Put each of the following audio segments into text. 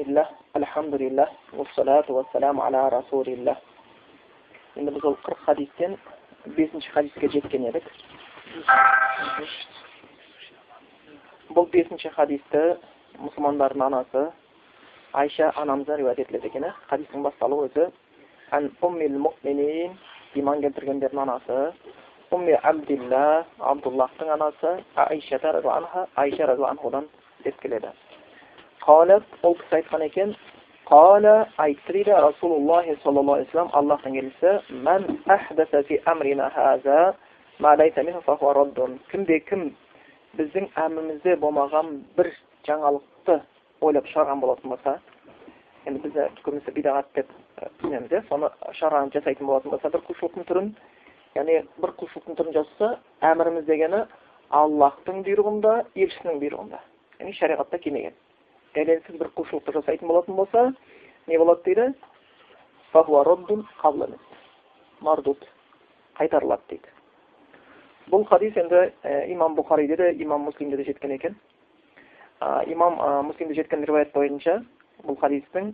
бисмиллах альхамдулиллах уассалату вассаламу аля расулиллах енді біз ол қырық хадистен бесінші хадиске жеткен едік бұл бесінші хадисті мұсылмандардың анасы айша анамыздан риуаят етіледі екен хадистің басталуы өзі ан уммил муминин иман келтіргендердің анасы умми абдилла абдуллахтың анасы айша айша разиаллаху деп келеді қалат ол кісі айтқан екен қала айтты дейді расулуллахи саллаллаху алейхи аллахтың елшісі мән хаза кімде кім біздің әмірімізде болмаған бір жаңалықты ойлап шығарған болатын болса енді біз көбінесе бидағат деп түсінеміз иә соны шараны жасайтын болатын болса бір құлшылықтың түрін келмеген дәлелсіз бір құлшылықты жасайтын болатын болса не болады дейді? Мардут қайтарылады дейді. Бұл хадис енді ә, имам бұхариде де имам муслимде де жеткен екен. Ә, имам ә, муслимде жеткен риуаят бойынша бұл хадистің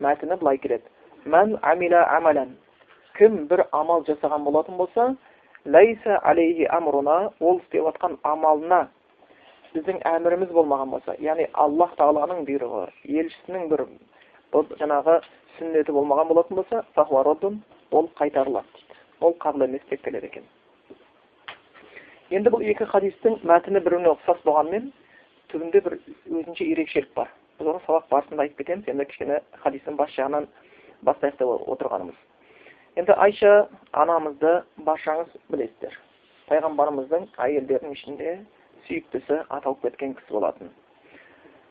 мәтіні былай келеді. Мән амила амалан кім бір амал жасаған болатын болса алейхи амруна ол істеп жатқан амалына біздің әміріміз болмаған болса яғни аллах тағаланың бұйрығы елшісінің бір жаңағы сүннеті болмаған болатын болса ол қайтарылады дейді ол қабыл емес деп келеді екен енді бұл екі хадистің мәтіні бір біріне ұқсас болғанымен түбінде бір өзінше ерекшелік бар біз оны сабақ барысында айтып кетеміз енді кішкене хадистің бас жағынан бастайық деп отырғанымыз енді айша анамызды баршаңыз білесіздер пайғамбарымыздың әйелдерінің ішінде сүйіктісі аталып кеткен кісі болатын.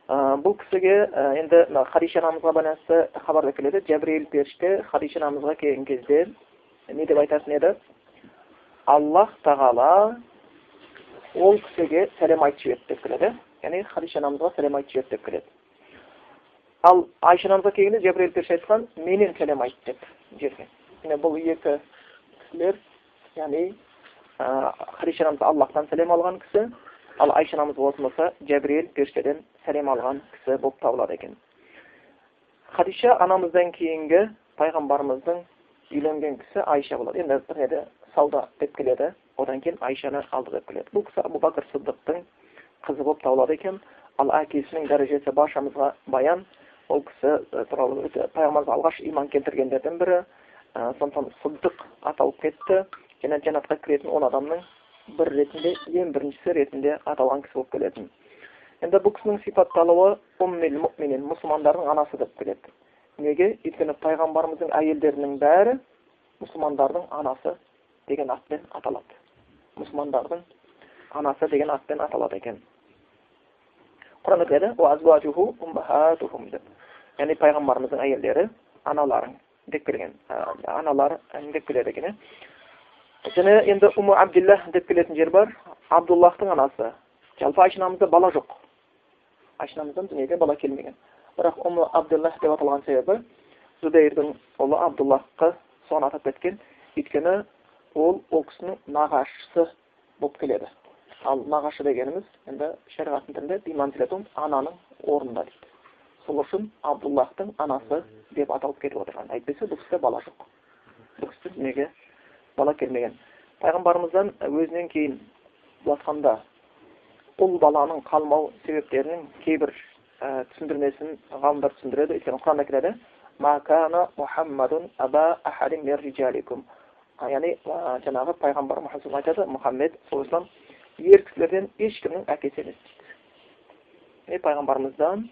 Бұл кісіге енді мына хадиша анамызға байланысты хабарда келеді. Жәбірейіл періште хадиша анамызға келген кезде не деп айтатын еді? Аллах тағала ол кісіге сәлем айтып жіберді деп келеді. Яғни хадиша анамызға сәлем айтып жіберді деп келеді. Ал айша анамызға келгенде жәбірейіл періште айтқан менен сәлем айт деп жіберген міне бұл екі кісілер яғни хадиша анамыз аллахтан сәлем алған кісі ал айша анамыз болса жәбірел періштеден сәлем алған кісі болып табылады екен хадиша анамыздан кейінгі пайғамбарымыздың үйленген кісі айша болады енді бір сауда деп келеді одан кейін айшаны алды деп келеді бұл кісі абу бәкір сыдықтың қызы болып табылады екен ал әкесінің дәрежесі баршамызға баян ол кісі туралы өте пайғамбарымыз алғаш иман келтіргендердің бірі сондықтан сыдық аталып кетті және жәннатқа кіретін он адамның бір ретінде ең біріншісі ретінде аталған кісі болып келетін. Енді бұл кісінің сипатталуы уммил мұминин мұсылмандардың анасы деп келеді. Неге? Өйткені пайғамбарымыздың әйелдерінің бәрі мұсылмандардың анасы деген атпен аталады. Мұсылмандардың анасы деген атпен аталады екен. Келеді деп. Яғни пайғамбарымыздың әйелдері аналарың деп келген аналар деп келеді екен. Және енді уму абдиллах деп келетін жер бар абдуллахтың анасы жалпы айша анамызда бала жоқ айша анамыздан дүниеге бала келмеген бірақ уму абдуллах деп аталған себебі зубейрдің ұлы абдуллахқа соны атап кеткен өйткені ол ол кісінің нағашысы болып келеді ал нағашы дегеніміз енді шариғаттың тілінде биманзилатун ананың орнында дейді сол үшін абдуллахтың анасы деп аталып кетіп отырған әйтпесе бұл кісіде бала жоқ бұл кісі дүниеге бала келмеген. Пайғамбарымыздан өзінен кейін былай ұл баланың қалмау себептерінің кейбір ә, түсіндірмесін ғалымдар түсіндіреді. Өйткені құранда келеді яғни жаңағы пайғамбар мұхаммед айтады мұхаммед саллаллаху ер кісілерден ешкімнің әкесі емес дейді. Пайғамбарымыздан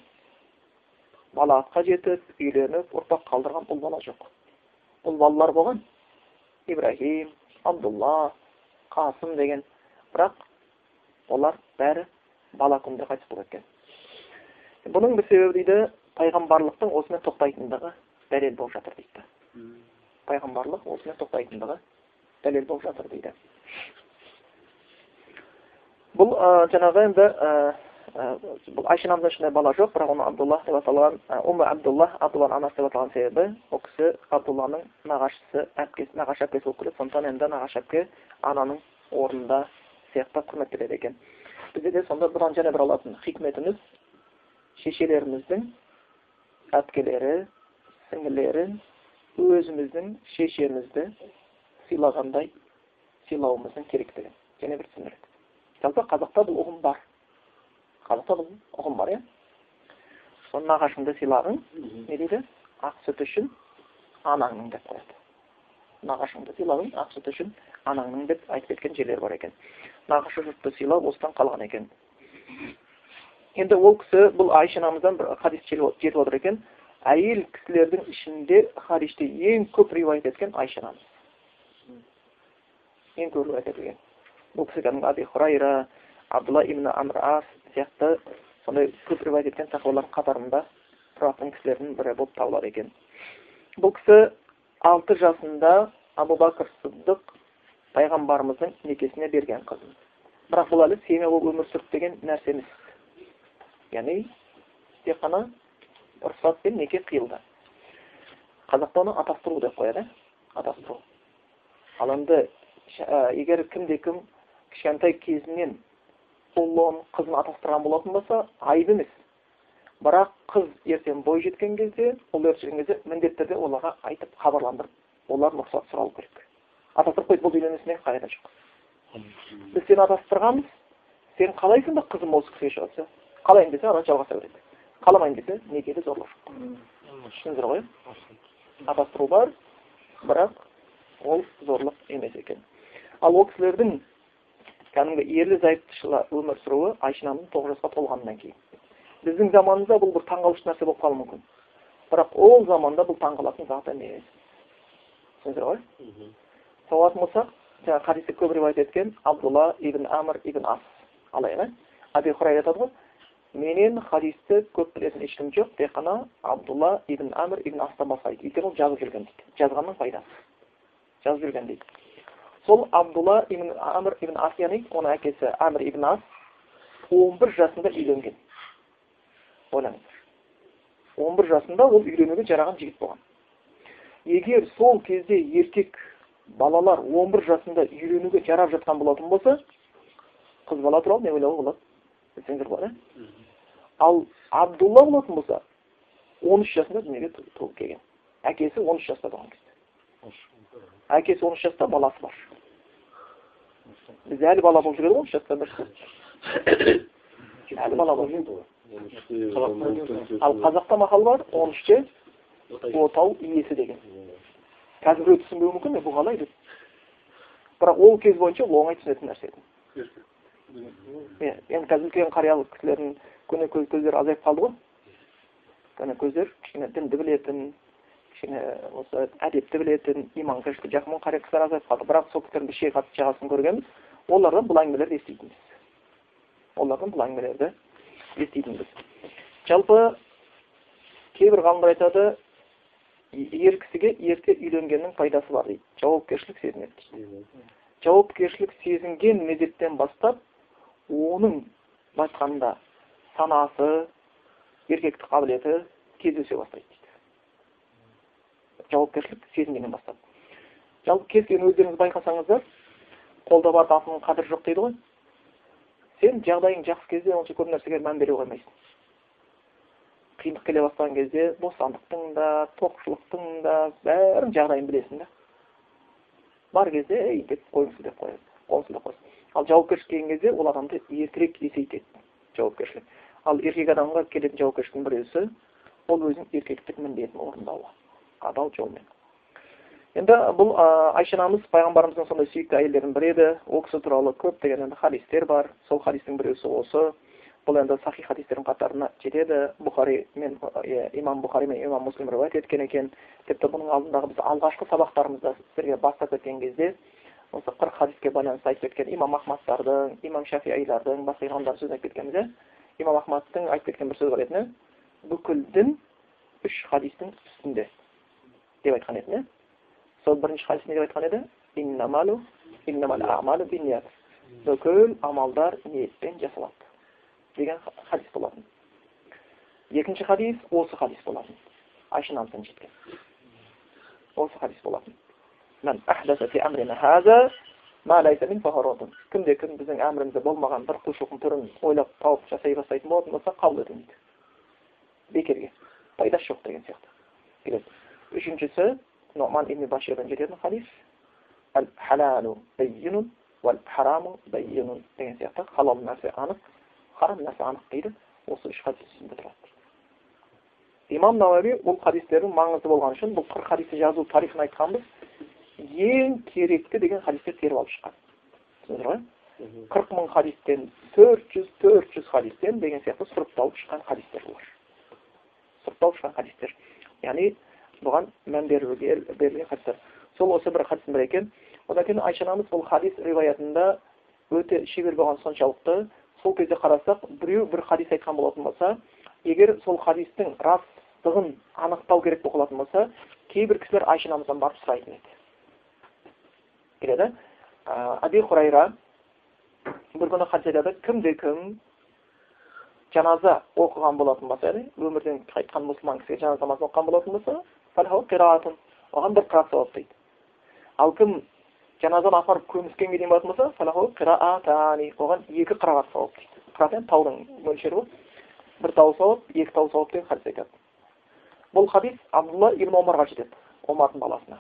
балағатқа жетіп үйленіп ұрпақ қалдырған ұл бала жоқ. Ұл балалар болған. Ибраһим абдулла қасым деген бірақ олар бәрі бала күнінде қайтыс болып кеткен бұның бір себебі дейді пайғамбарлықтың осымен тоқтайтындығы дәлел болып жатыр дейді пайғамбарлық осымен тоқтайтындығы дәлел болып жатыр дейді бұл ә, жаңағы енді бұл айша анамыздың ішінде бала жоқ бірақ оны абдуллах деп аталған ұмы абдуллах абдулланың анасы деп аталған себебі ол кісі абдулланың нағашысы әпкесі нағашы әпкесі болып келеді. Сондықтан енді нағашы әпке ананың орнында сияқты құрметтеледі екен. Бізде де сонда бұдан және бір алатын хикметіміз шешелеріміздің әпкелері сіңілерін өзіміздің шешемізді сыйлағандай сыйлауымыздың керектігін және бір түсіндіреді. Жалпы қазақта бұл ұғым бар. Қазақта бұл ұғым бар иә? Соны нағашыңды сыйлағың не дейді? Ақ сүт үшін анаңның деп қояды. Нағашыңды сыйлағың ақ сүт үшін анаңның деп айтып кеткен жерлер бар екен. Нағашы жұртты сыйлау осыдан қалған екен. Енді ол кісі бұл айша анамыздан бір хадис жетіп отыр екен. Әйел кісілердің ішінде хадисте ең көп риуаят еткен айша анамыз ең көп риуаят етілген. Бұл кісі кәдімгі аби хурайра абдулла ибн амр ас сияқты сондай көп риуаят еткен қатарында тұратын кісілердің бірі болып табылады екен. Бұл кісі алты жасында абу бәкір сыдық пайғамбарымыздың некесіне берген қызын бірақ бұл әлі семья болып өмір сүрді деген нәрсе емес. Яғни тек қана рұқсатпен неке қиылды. Қазақта оны атастыру деп қояды атастыру. Ал енді егер кімде кім кішкентай кезінен ұлын қызын атастырған болатын болса айып емес. Бірақ қыз ертең бой жеткен кезде ұл жеткен кезде міндетті түрде оларға айтып хабарландырып олардан рұқсат сұрау керек. Атастырып қойды бұл үйленесің қағида жоқ. Біз сені атастырғанбыз. Сен қалайсың ба қызым осы кісіге шығады қалайын десе ана жалғаса береді. Қаламайын десе некеде зорлық жоқ түсіндіңіздер ғой? Атастыру бар бірақ ол зорлық емес екен. Ал ол кісілердің кәдімгі ерлі зайыптышылы өмір сүруі айша анамыздың тоғыз жасқа толғаннан кейін біздің заманымызда бұл бір таңғалушы нәрсе болып қалуы мүмкін бірақ ол заманда бұл таңғалатын зат емес түсіндіңіздер ғой соғатын болсақ жаңағы хадисте көп риуаят еткен абдулла ибн амр ибн ас алайық иә аби хурайра айтады ғой менен хадисті көп білетін ешкім жоқ тек қана абдулла ибн амр ибн астан басқа дейді өйткені ол жазып жүрген дейді жазғанның пайдасы жазып жүрген дейді сол абдулла ибн амр ибн ас яғни оның әкесі әмір ибн ас он бір жасында үйленген. Ойлаңыздар он бір жасында ол үйленуге жараған жігіт болған. Егер сол кезде еркек балалар он бір жасында үйленуге жарап жатқан болатын болса қыз бала туралы не ойлауға болады? Білсеңдер болады ал абдулла болатын болса он үш жасында дүниеге туып келген. Әкесі он үш жаста болған әкесі он үш жаста баласы бар бізде әлі бала болып жүреді ғой он үш жаста әлі бала болып жүреді ал қазақта мақал бар он үште отау иесі деген қазір біреу түсінбеуі мүмкін бұл қалай деп бірақ ол кез бойынша ол оңай түсінетін нәрсе иә енді қазір үлкен қариялы кісілердің көне көздері азайып қалды ғой көне көздер кішкене дінді білетін кішкене осы әдепті білетін иманға жақын қария кісілер азайып қалды. Бірақ сол кісілердің шейх жағасын көргенбіз. Олардан бұл әңгімелерді еститінбіз. Олардан бұл әңгімелерді еститінбіз. Жалпы кейбір ғалымдар айтады ер кісіге ерте үйленгеннің пайдасы бар дейді. Жауапкершілік сезінеді дейді. Жауапкершілік сезінген мезеттен бастап оның былай санасы еркектік қабілеті тез өсе бастайды дейді жауапкершілік сезінгеннен бастап. Жалпы кез келген өздеріңіз байқасаңыздар қолда бар алтынның қадірі жоқ дейді ғой. Сен жағдайың жақсы кезде онша көп нәрсеге мән бере қоймайсың. Қиындық келе бастаған кезде бостандықтың да тоқшылықтың да бәрін жағдайын білесің да. Бар кезде ей деп қойыңыз деп қояды қолын сілтеп қоясың. Ал жауапкершілік келген кезде ол адамды ертерек есейтеді жауапкершілік. Ал еркек адамға келетін жауапкершіліктің біреусі ол өзінің еркектік міндетін орындауы. Адал жолмен енді бұл айша анамыз пайғамбарымыздың сондай сүйікті әйелдерінің бірі еді. Ол кісі туралы көптеген енді хадистер бар. Сол хадистің біреусі осы. Бұл енді сахи хадистердің қатарына жетеді. Бұхари мен имам бұхари мен имам муслим риуаят еткен екен. Тіпті бұның алдындағы біз алғашқы сабақтарымызда сіздерге бастап кеткен кезде осы қырық хадиске байланысты айтып кеткен имам ахмадтардың имам шафиилардың басқа имамдардың сөзін айтып кеткенбіз иә имам ахмадтың айтып кеткен бір сөзі бар еді. Бүкіл дін үш хадистің үстінде. Деп айтқан еді иә сол бірінші хадис не деп айтқан еді бүкіл амалдар ниетпен жасалады деген хадис болатын екінші хадис осы хадис болатын айша анамыздан жеткен осы хадис болатын кімде кім біздің әмірімізде болмаған бір құлшылықтың түрін ойлап тауып жасай бастайтын болатын болса қабыл етілмейді бекерге пайдасы жоқ деген сияқты келеді үшіншісі нұман ибн баширдан жететін хадис әл халалу бәйинун уәл хараму бәйинун деген сияқты халал нәрсе анық харам нәрсе дейді осы хадис үстінде тұрады имам науави бұл хадистердің маңызды болғаны үшін бұл қырық хадисті жазу тарихын айтқанбыз ең керекті деген хадистерді теріп алып шыққан түсіндіңіздер хадистен төрт жүз деген сияқты сұрыпталып шыққан хадистер олар сұрыпталып шыққан хадистер яғни бұған мән берілген хадистер сол осы бір хадистің бірі екен. Одан кейін айша анамыз бұл хадис риwаятында өте шебер болған соншалықты. Сол кезде қарасақ біреу бір хадис айтқан болатын болса егер сол хадистің растығын анықтау керек болатын болса кейбір кісілер айша анамыздан барып сұрайтын еді. Келеді. Аби хурайра бір күні хадис айтады кімде кім жаназа оқыған болатын болса яғни өмірден қайтқан мұсылман кісіге жаназа намазын оқыған болатын болса оған бір қырат сауап дейді ал кім жаназаны апарып көміскенге дейін болатын болса оған екі қырағат сауап дейді қырат енді таудың мөлшері ғой бір тау сауап екі тау сауап деген хадис айтады бұл хадис абдулла ибн омарға жетеді омардың баласына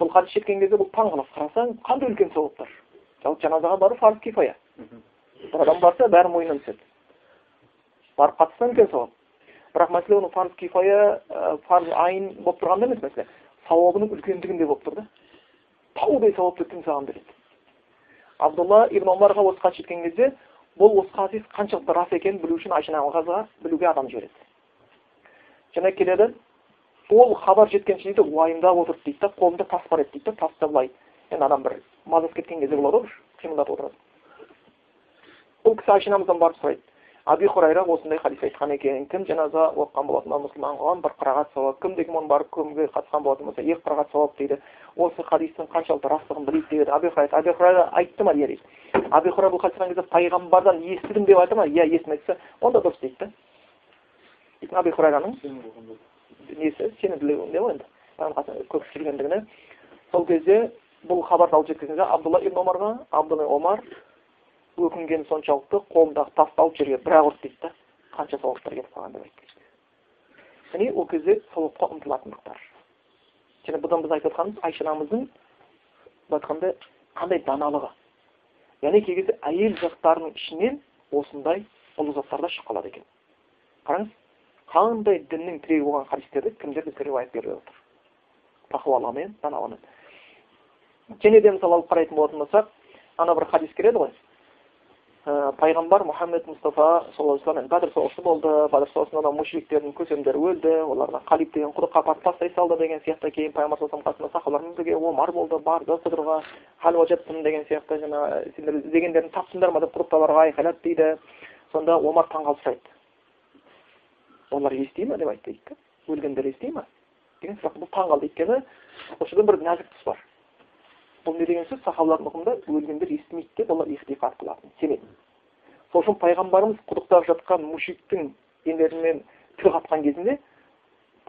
бұл хадис жеткен кезде бұл таң қалады қарасаң қандай үлкен сауаптар жалпы жаназаға бару парыз кифая бір адам барса бәрі мойнынан түседі барып қатысса үлкен сауап бірақ мәселе оның парыз кифая парыз айын болып тұрғанда емес мәселе сауабының үлкендігінде болып тұр да таудай сауапты кім саған береді абдулла ибн омарға осы хат жеткен кезде бұл осы хадис қаншалықты рас екенін білу үшін айша анамызға білуге адам жібереді және келеді ол хабар жеткенше дейді уайымдап отырды дейді да қолында тас бар еді дейді да тасты былай енді адам бір мазасы кеткен кезде болады ғой қимылдатып отырады бұл кісі айша анамыздан барып сұрайды аби хурайра осындай хадис айтқан екен. Кім жаназа оқыған болатын мұсылман оған бір қырағат сауап. Кім оны барып көмуге қатысқан болатын болса екі қырағат сауап дейді. Осы хадистің қаншалықты растығын білейік дейді. Аби хурайра аби хурайра айтты ма иә дейді аби хурайра бұл хадис кезде пайғамбардан естідім деп айтты ма? Иә естімесе онда дұрыс дейді да аби хурайраның несі? Сенімділігінде ғой енді. Көп жүргендігіне сол кезде бұл хабарды алып жеткізгенде абдулла ибн омарға абдулла омар өкінгені соншалықты қолындағы тасты алып жерге бір ақ ұрды дейді да қанша сауаптар кетіп қалған деп айтты яғни ол кезде сауапқа ұмтылатындықтар. Және бұдан біз айтып жатқанымыз айша анамыздың былай айтқанда қандай даналығы. Яғни кей кезде әйел заттарының ішінен осындай ұлы заттар да шығып қалады екен. Қараңыз қандай діннің тірегі болған хадистерді кімдер бізге риуаят беріп отыр? Тақуалығымен даналығымен және де мысалы алып қарайтын болатын болсақ ана бір хадис келеді ғой. Ә, пайғамбар мұхаммед мұстафа саллаллаху алейhi бәдір соғысы болды. Бәдір соғысында мушриктердің көсемдері өлді оларға қалиб деген құдыққа апарып тастай салды деген сияқты. Кейін пайғамбар саллаллаху қасында сахабалармен бірге омар болды барды құдырға деген сияқты жаңағы сендер іздегендерін таптыңдар ма деп құдықталарға айқайлады дейді. Сонда омар таңқалып сұрайды олар ести ма? деп айтты. Дейді өлгендер ести ма? деген сұрақ бұл таңқалды өйткені осы жерде бір нәзік тұс бар. Бұл не деген сөз? Сахабалардың ұғымында өлгендер естімейді деп олар ихтифат қылатын. Сенеді сол үшін пайғамбарымыз құдықтап жатқан мушриктің денелерімен тіл қатқан кезінде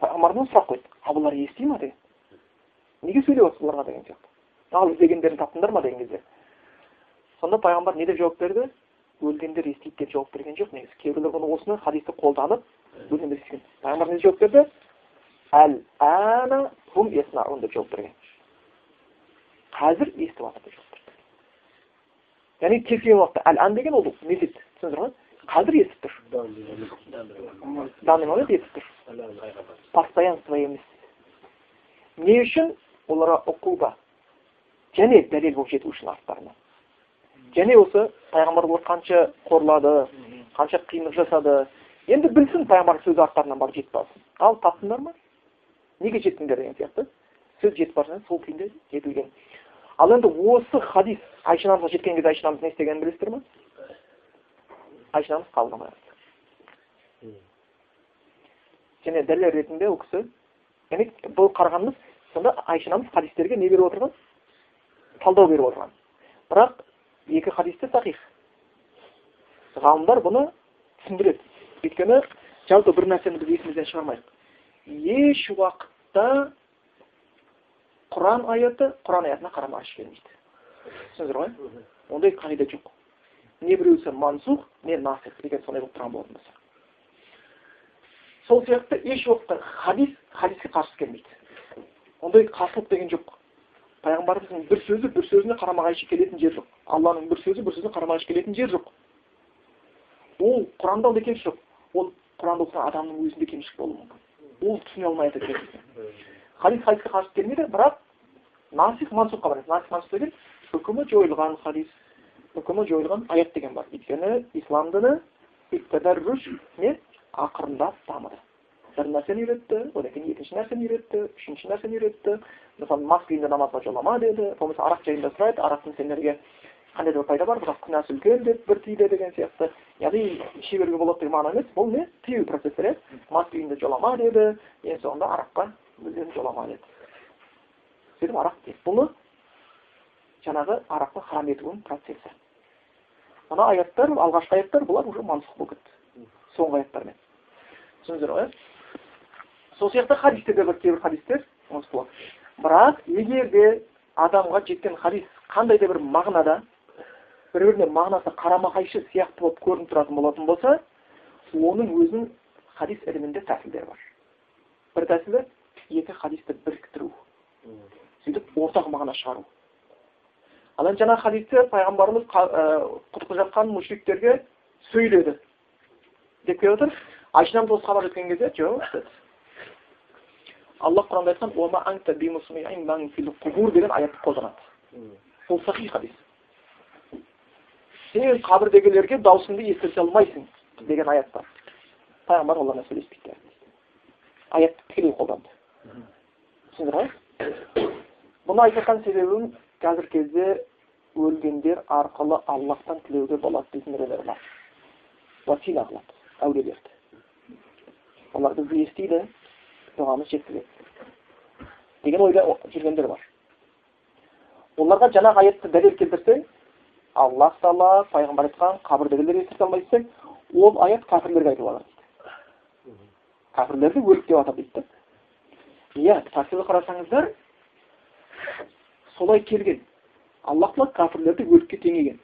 пайғамбарымыз сұрақ қойды. А бұлар ести ма? деген неге сөйлеп отырсыз бұларға деген сияқты. Ал іздегендерін таптыңдар ма? деген кезде. Сонда пайғамбар не деп жауап берді? Өлгендер естиді деп жауап берген жоқ негізі. Кейбіреулер бұны осыны хадисті қолданып өлгендер естіген. Пайғамбар не жауап берді? Әл ана хум деп жауап берген. Қазір естіп жатыр яғни кез келген уақытта әл ан деген ол мезет түсіндіңіздер ғой қазір естіп тұр данный момент естіп тұр постоянство емес не үшін оларға ұқуба және дәлел болып жету үшін арттарына және осы пайғамбар олар қанша қорлады қанша қиындық жасады енді білсін пайғамбардың сөзі арттарынан барып жетіп алсын ал таптыңдар ма неге жеттіңдер деген сияқты сөз жетіп бара сол күйінде жетілген ал енді осы хадис айша анамызға жеткен кезде айша анамыз не істегенін білесіздер ма айша анамыз қабылдамай және дәлел ретінде ол кісі яғни бұл қарағанымыз сонда айша анамыз хадистерге не беріп отырған? Талдау беріп отырған. Бірақ екі хадис те сахих. Ғалымдар бұны түсіндіреді. Өйткені жалпы бір нәрсені біз есімізден шығармайық. Еш уақытта құран аяты құран аятына қарама қарсы келмейді түсіндіңіздер ғой ондай қағида жоқ не біреусі мансух не насих деген сондай болып тұрған болатын болса сол сияқты еш уақытта хадис хадиске қарсы келмейді ондай қарсылық деген жоқ пайғамбарымыздың бір сөзі бір сөзіне қарама қайшы келетін жер жоқ алланың бір сөзі бір сөзіне қарама қайшы келетін жер жоқ ол құранда да кемшілік жоқ ол құранда оқыған адамның өзінде кемшілік болуы мүмкін ол түсіне алмай жатыр хадис хадиске қарсы келмейді бірақ насих мансухқа барады. Насих мансух деген үкімі жойылған хадис үкімі жойылған аят деген бар. Өйткені ислам діні не ақырындап дамыды. Бір нәрсені үйретті одан кейін екінші нәрсені үйретті үшінші нәрсені үйретті. Мысалы мас күйінде намазға жолама деді болмаса арақ жайында сұрайды арақтың сендерге қандай да бір пайда бар бірақ күнәсі үлкен деп бір тиді деген сияқты. Яғни іше беруге болады деген мағына емес бұл не? Тыю процестер иә. Мас күйінде жолама деді ең соңында араққа мүлдем жолама деді сөйтіп арақ дейді бұны жаңағы арақты харам етудің процесі мына аяттар алғашқы аяттар бұлар уже мансұқ болып кетті соңғы аяттармен түсіндіңіздер ғой сол сияқты хадисте де бар кейбір хадистер бірақ егер де адамға жеткен хадис қандай да бір мағынада бір біріне мағынасы қарама қайшы сияқты болып көрініп тұратын болатын болса оның өзінің хадис ілімінде тәсілдері бар бір тәсілі екі хадисті біріктіру сөйтіп ортақ мағына шығару. Ал енді жаңағы хадисте пайғамбарымыз құтқып жатқан мүшриктерге сөйледі. Деп келіп отыр. Айшанамыз осы хабар жеткен кезде жоқ алла құранда айтқан деген аятты қолданады. Бұл сахи хадис. Сен қабірдегілерге даусыңды естірте алмайсың деген аят бар. Пайғамбар олармен сөйлеспейді. Аятты тікелей қолданды. Түсіндіңдер ғой бұны айтып жатқан себебім қазіргі кезде өлгендер арқылы аллахтан тілеуге болады дейтін нелер бар. Уасила қылады әулиелерді олар бізді естиді дұғамыз жеткізеді. Деген ойда жүргендер бар. Оларға жаңағы аятты дәлел келтірсең аллах тағала пайғамбар айтқан қабірдегілер естірте алмайды десең ол аят кәпірлерге айтылып дейді кәпірлерді өлік деп атап дейді иә тәпсірді қарасаңыздар солай келген аллах тағала кәпірлерді өлікке теңеген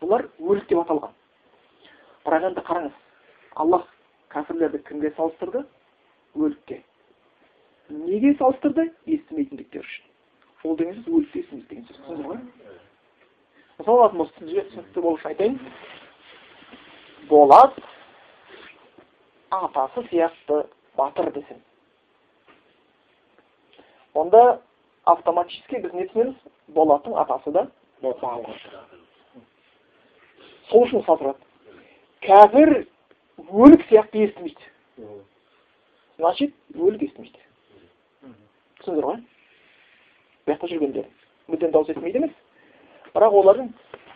бұлар өлік деп аталған бірақ енді қараңыз аллах кәпірлерді кімге салыстырды өлікке неге салыстырды естімейтіндіктері үшін ол деген сөз өлікті естімейді деген сөз түсіндіңіз ғой мысалы алатын болсақ түсінікті болу үшін айтайын болат атасы сияқты батыр десем онда автоматически біз не түсінеміз болаттың атасы да сол үшін салыстырады кәпір өлік сияқты естімейді значит өлік естімейді түсіндіңіздер ғой бұл жақта жүргендер мүлдем дауыс естімейді емес бірақ олардың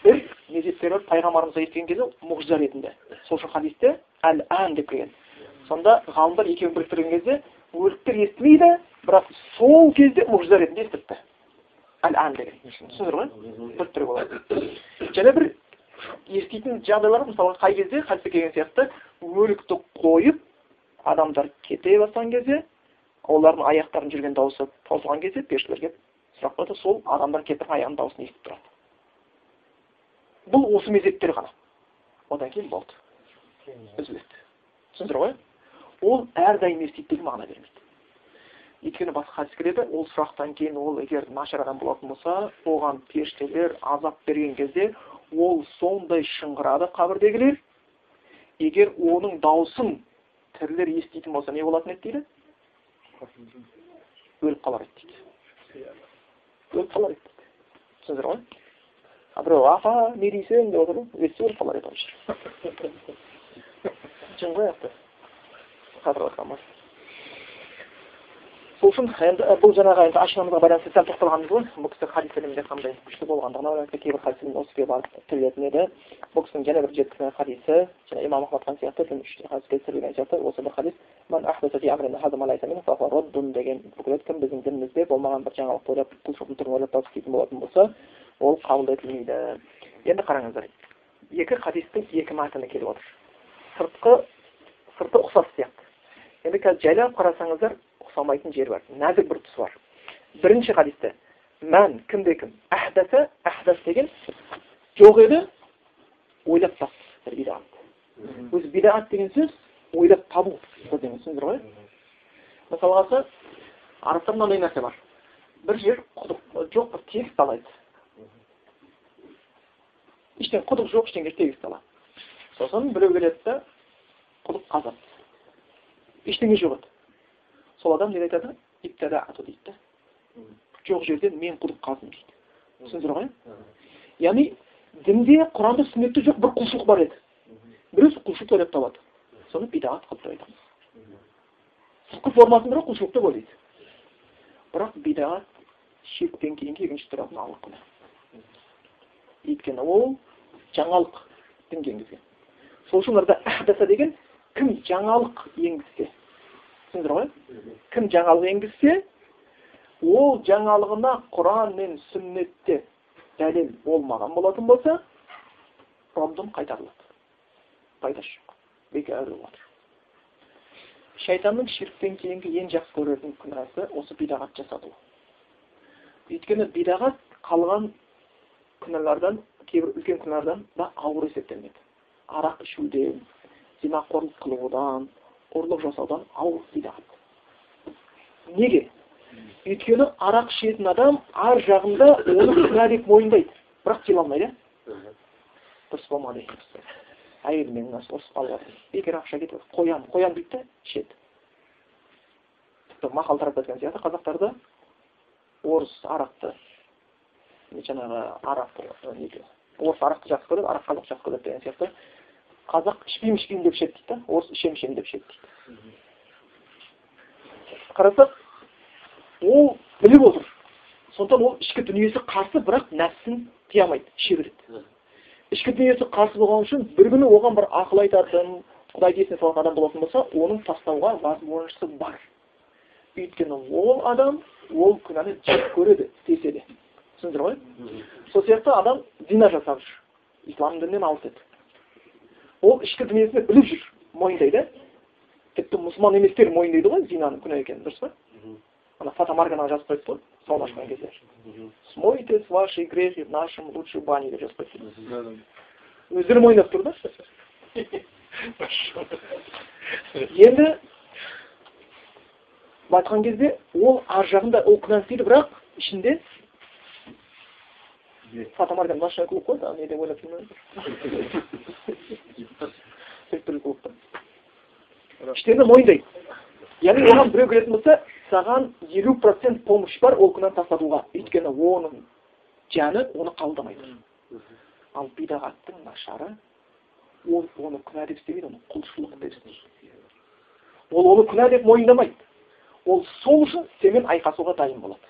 бір мезеттері бар пайғамбарымызға естіген кезде мұғжиза ретінде сол үшін хадисте әл ән деп келген сонда ғалымдар екеуін біріктірген кезде өліктер естімейді бірақ сол кезде мұғжиза ретінде естіртті әл деген ғой? Біріктіруге болады. Және бір еститін жағдайлар мысалға қай кезде? Хадисте келген сияқты. Өлікті қойып адамдар кете бастаған кезде олардың аяқтарын жүрген дауысы таусылған кезде періштелер келіп сұрақ қояды сол адамдар кетіп аяғының дауысын естіп тұрады. Бұл осы мезеттер ғана. Одан кейін болды. Үзіледі. Түсіндіңіздер ғой? Ол әрдайым естиді деген мағына бермейді. Өйткені басқа хадис келеді ол сұрақтан кейін ол егер нашар адам болатын болса оған періштелер азап берген кезде ол сондай шыңғырады қабірдегілер. Егер оның даусын тірілер еститін болса не болатын еді дейді? Өліп қалар еді дейді. Өліп қалар еді дейді. Түсіндіңіздер ғой? Біреу апа не дейсің? деп отыр ғой естісе өліп қалар еді жын ғой қазір сол үшін енді бұл жаңағы енді ашынамызға байланысты сәл тоқталғанбыз ғой. Бұл кісі хадис ілімінде қандай күшті болғандығына байланысты кейбір хадис ілімі осы барып тірелетін еді. Бұл кісінің және бір жеті хадисі және имам ахмад айтқан сияқты келтірілген сияқты осы бір хадис. Деген бүкіл кім біздің дінімізде болмаған бір жаңалық ойлап құлшылықтың түрін ойлап тауып істейтін болатын болса ол қабыл етілмейді. Енді қараңыздар екі хадистің екі мәтіні келіп отыр. Сыртқы сырты ұқсас сияқты. Енді қазір жайлап қарасаңыздар ұқсамайтын жері бар нәзік бір тұсы бар бірінші хадисте мән кімде кім әхдасы әхдас деген жоқ еді ойлап тапты бір бидаат өзі бидаат деген сөз ойлап табу деген түсіндіңіздер ғой мысалға арабта мынандай нәрсе бар бір жер құдық жоқ бір тегіс алайды ештеңе құдық жоқ ештеңе тегіс дала сосын біреу келеді да құдық қазады ештеңе жоқ еді. Сол адам не айтады? Дейді да жоқ жерден мен құдық қаздым дейді. Түсіндіңіздер ғой? Яғни дінде құранда сүннетте жоқ бір құлшылық бар еді. Біреу құлшылық ойлап табады. Соны бидағат қылып деп айтамыз сыртқы формасын бірақ құлшылық деп ойлайды. Бірақ бидағат ширктен кейінгі екінші тұратын ауыр күнә өйткені ол жаңалық дінге енгізген. Сол үшін оларда деген кім? Жаңалық енгізсе түсіндіңіздер ғой? Кім жаңалық енгізсе ол жаңалығына құран мен сүннетте дәлел болмаған болатын болса ромдон қайтарылады. Пайдасы жоқ. Бекер шайтанның ширктен кейінгі ең жақсы көретін күнәсі осы бидағат жасату өйткені бидағат қалған күнәлардан кейбір үлкен күнәлардан да ауыр есептелінеді арақ ішуден зинақорлық қылудан ұрлық жасаудан ауыр бидағат неге? Өйткені арақ ішетін адам ар жағында оны күнә деп мойындайды. Бірақ тыйыла алмайды иә? Дұрыс болмады. Әйелімен ұрысып қалып жатыр бекер ақша кетіп қоямын қоямын дейді да ішеді. Тіпті мақал тарап кеткен сияқты қазақтарда орыс арақты жаңағы неге орыс арақты жақсы көреді арақ қазақ жақсы көреді деген сияқты. Қазақ ішпеймін ішпеймін деп ішеді дейді да орыс ішемін ішемін деп ішеді дейді қарасақ ол біліп отыр. Сондықтан ол ішкі дүниесі қарсы бірақ нәпсісін тыя алмайды іше береді ішкі дүниесі қарсы болған үшін бір күні оған бір ақыл айтатын құдайды есіне салатын адам болатын болса оның тастауға возможності бар. Өйткені ол адам ол күнәні жек көреді істесе де. Түсіндіңіздер ғой сол сияқты адам зина жасап жүр. Ислам дінінен алыс еді. Ол ішкі дүниесінде біліп жүр мойындайды тіпті мұсылман еместер мойындайды ғой зинаның күнә екенін дұрыс па ана фата морганаға жазып қойыпты ғой сауна ашқан кезде смойте с вашей грехи в нашем лучшей бане деп жазып қойыпты өздері мойындап тұр да енді былай айтқан кезде ол ар жағында ол күнәні істейді бірақ ішінде фата морган ночной клуб қой не деп ойлап жүрмін іштерінде мойындайды яғни оған біреу келетін болса саған елу процент помощь бар ол күнәні тастатуға. Өйткені оның жаны оны қабылдамайды. Ал бидағаттың нашары ол оны күнә деп істемейді оны құлшылық деп істейді ол оны күнә деп мойындамайды. Ол сол үшін сенімен айқасуға дайын болады.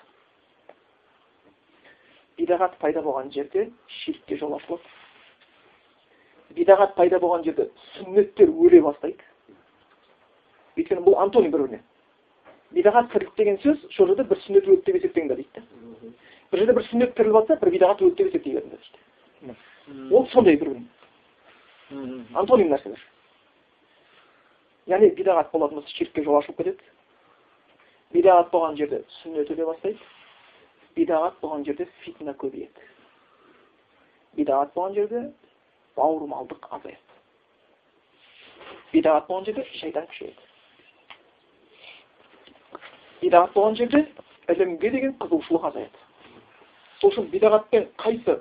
Бидағат пайда болған жерде ширкке жол ашылады бидағат пайда болған жерде сүннеттер өле бастайды. Өйткені бұл антоним бір біріне. Бидағат тірлік деген сөз сол жерде бір сүннет өлді деп есептеңдер дейді да. Бір жерде бір сүннет тіріліп жатса бір бидағат өлді деп есептей беріңдер дейді ол сондай бір бірін антоним нәрселер. Яғни бидағат болатын болса ширкке жол ашылып кетеді. Бидағат болған жерде сүннет өле бастайды. Бидағат болған жерде фитна көбейеді. Бидағат болған жерде бауырмалдық азаяды бидағат болған жерде шайтан күшейеді. Бидағат болған жерде ілімге деген қызығушылық азаяды. Сол үшін бидағатпен қайсы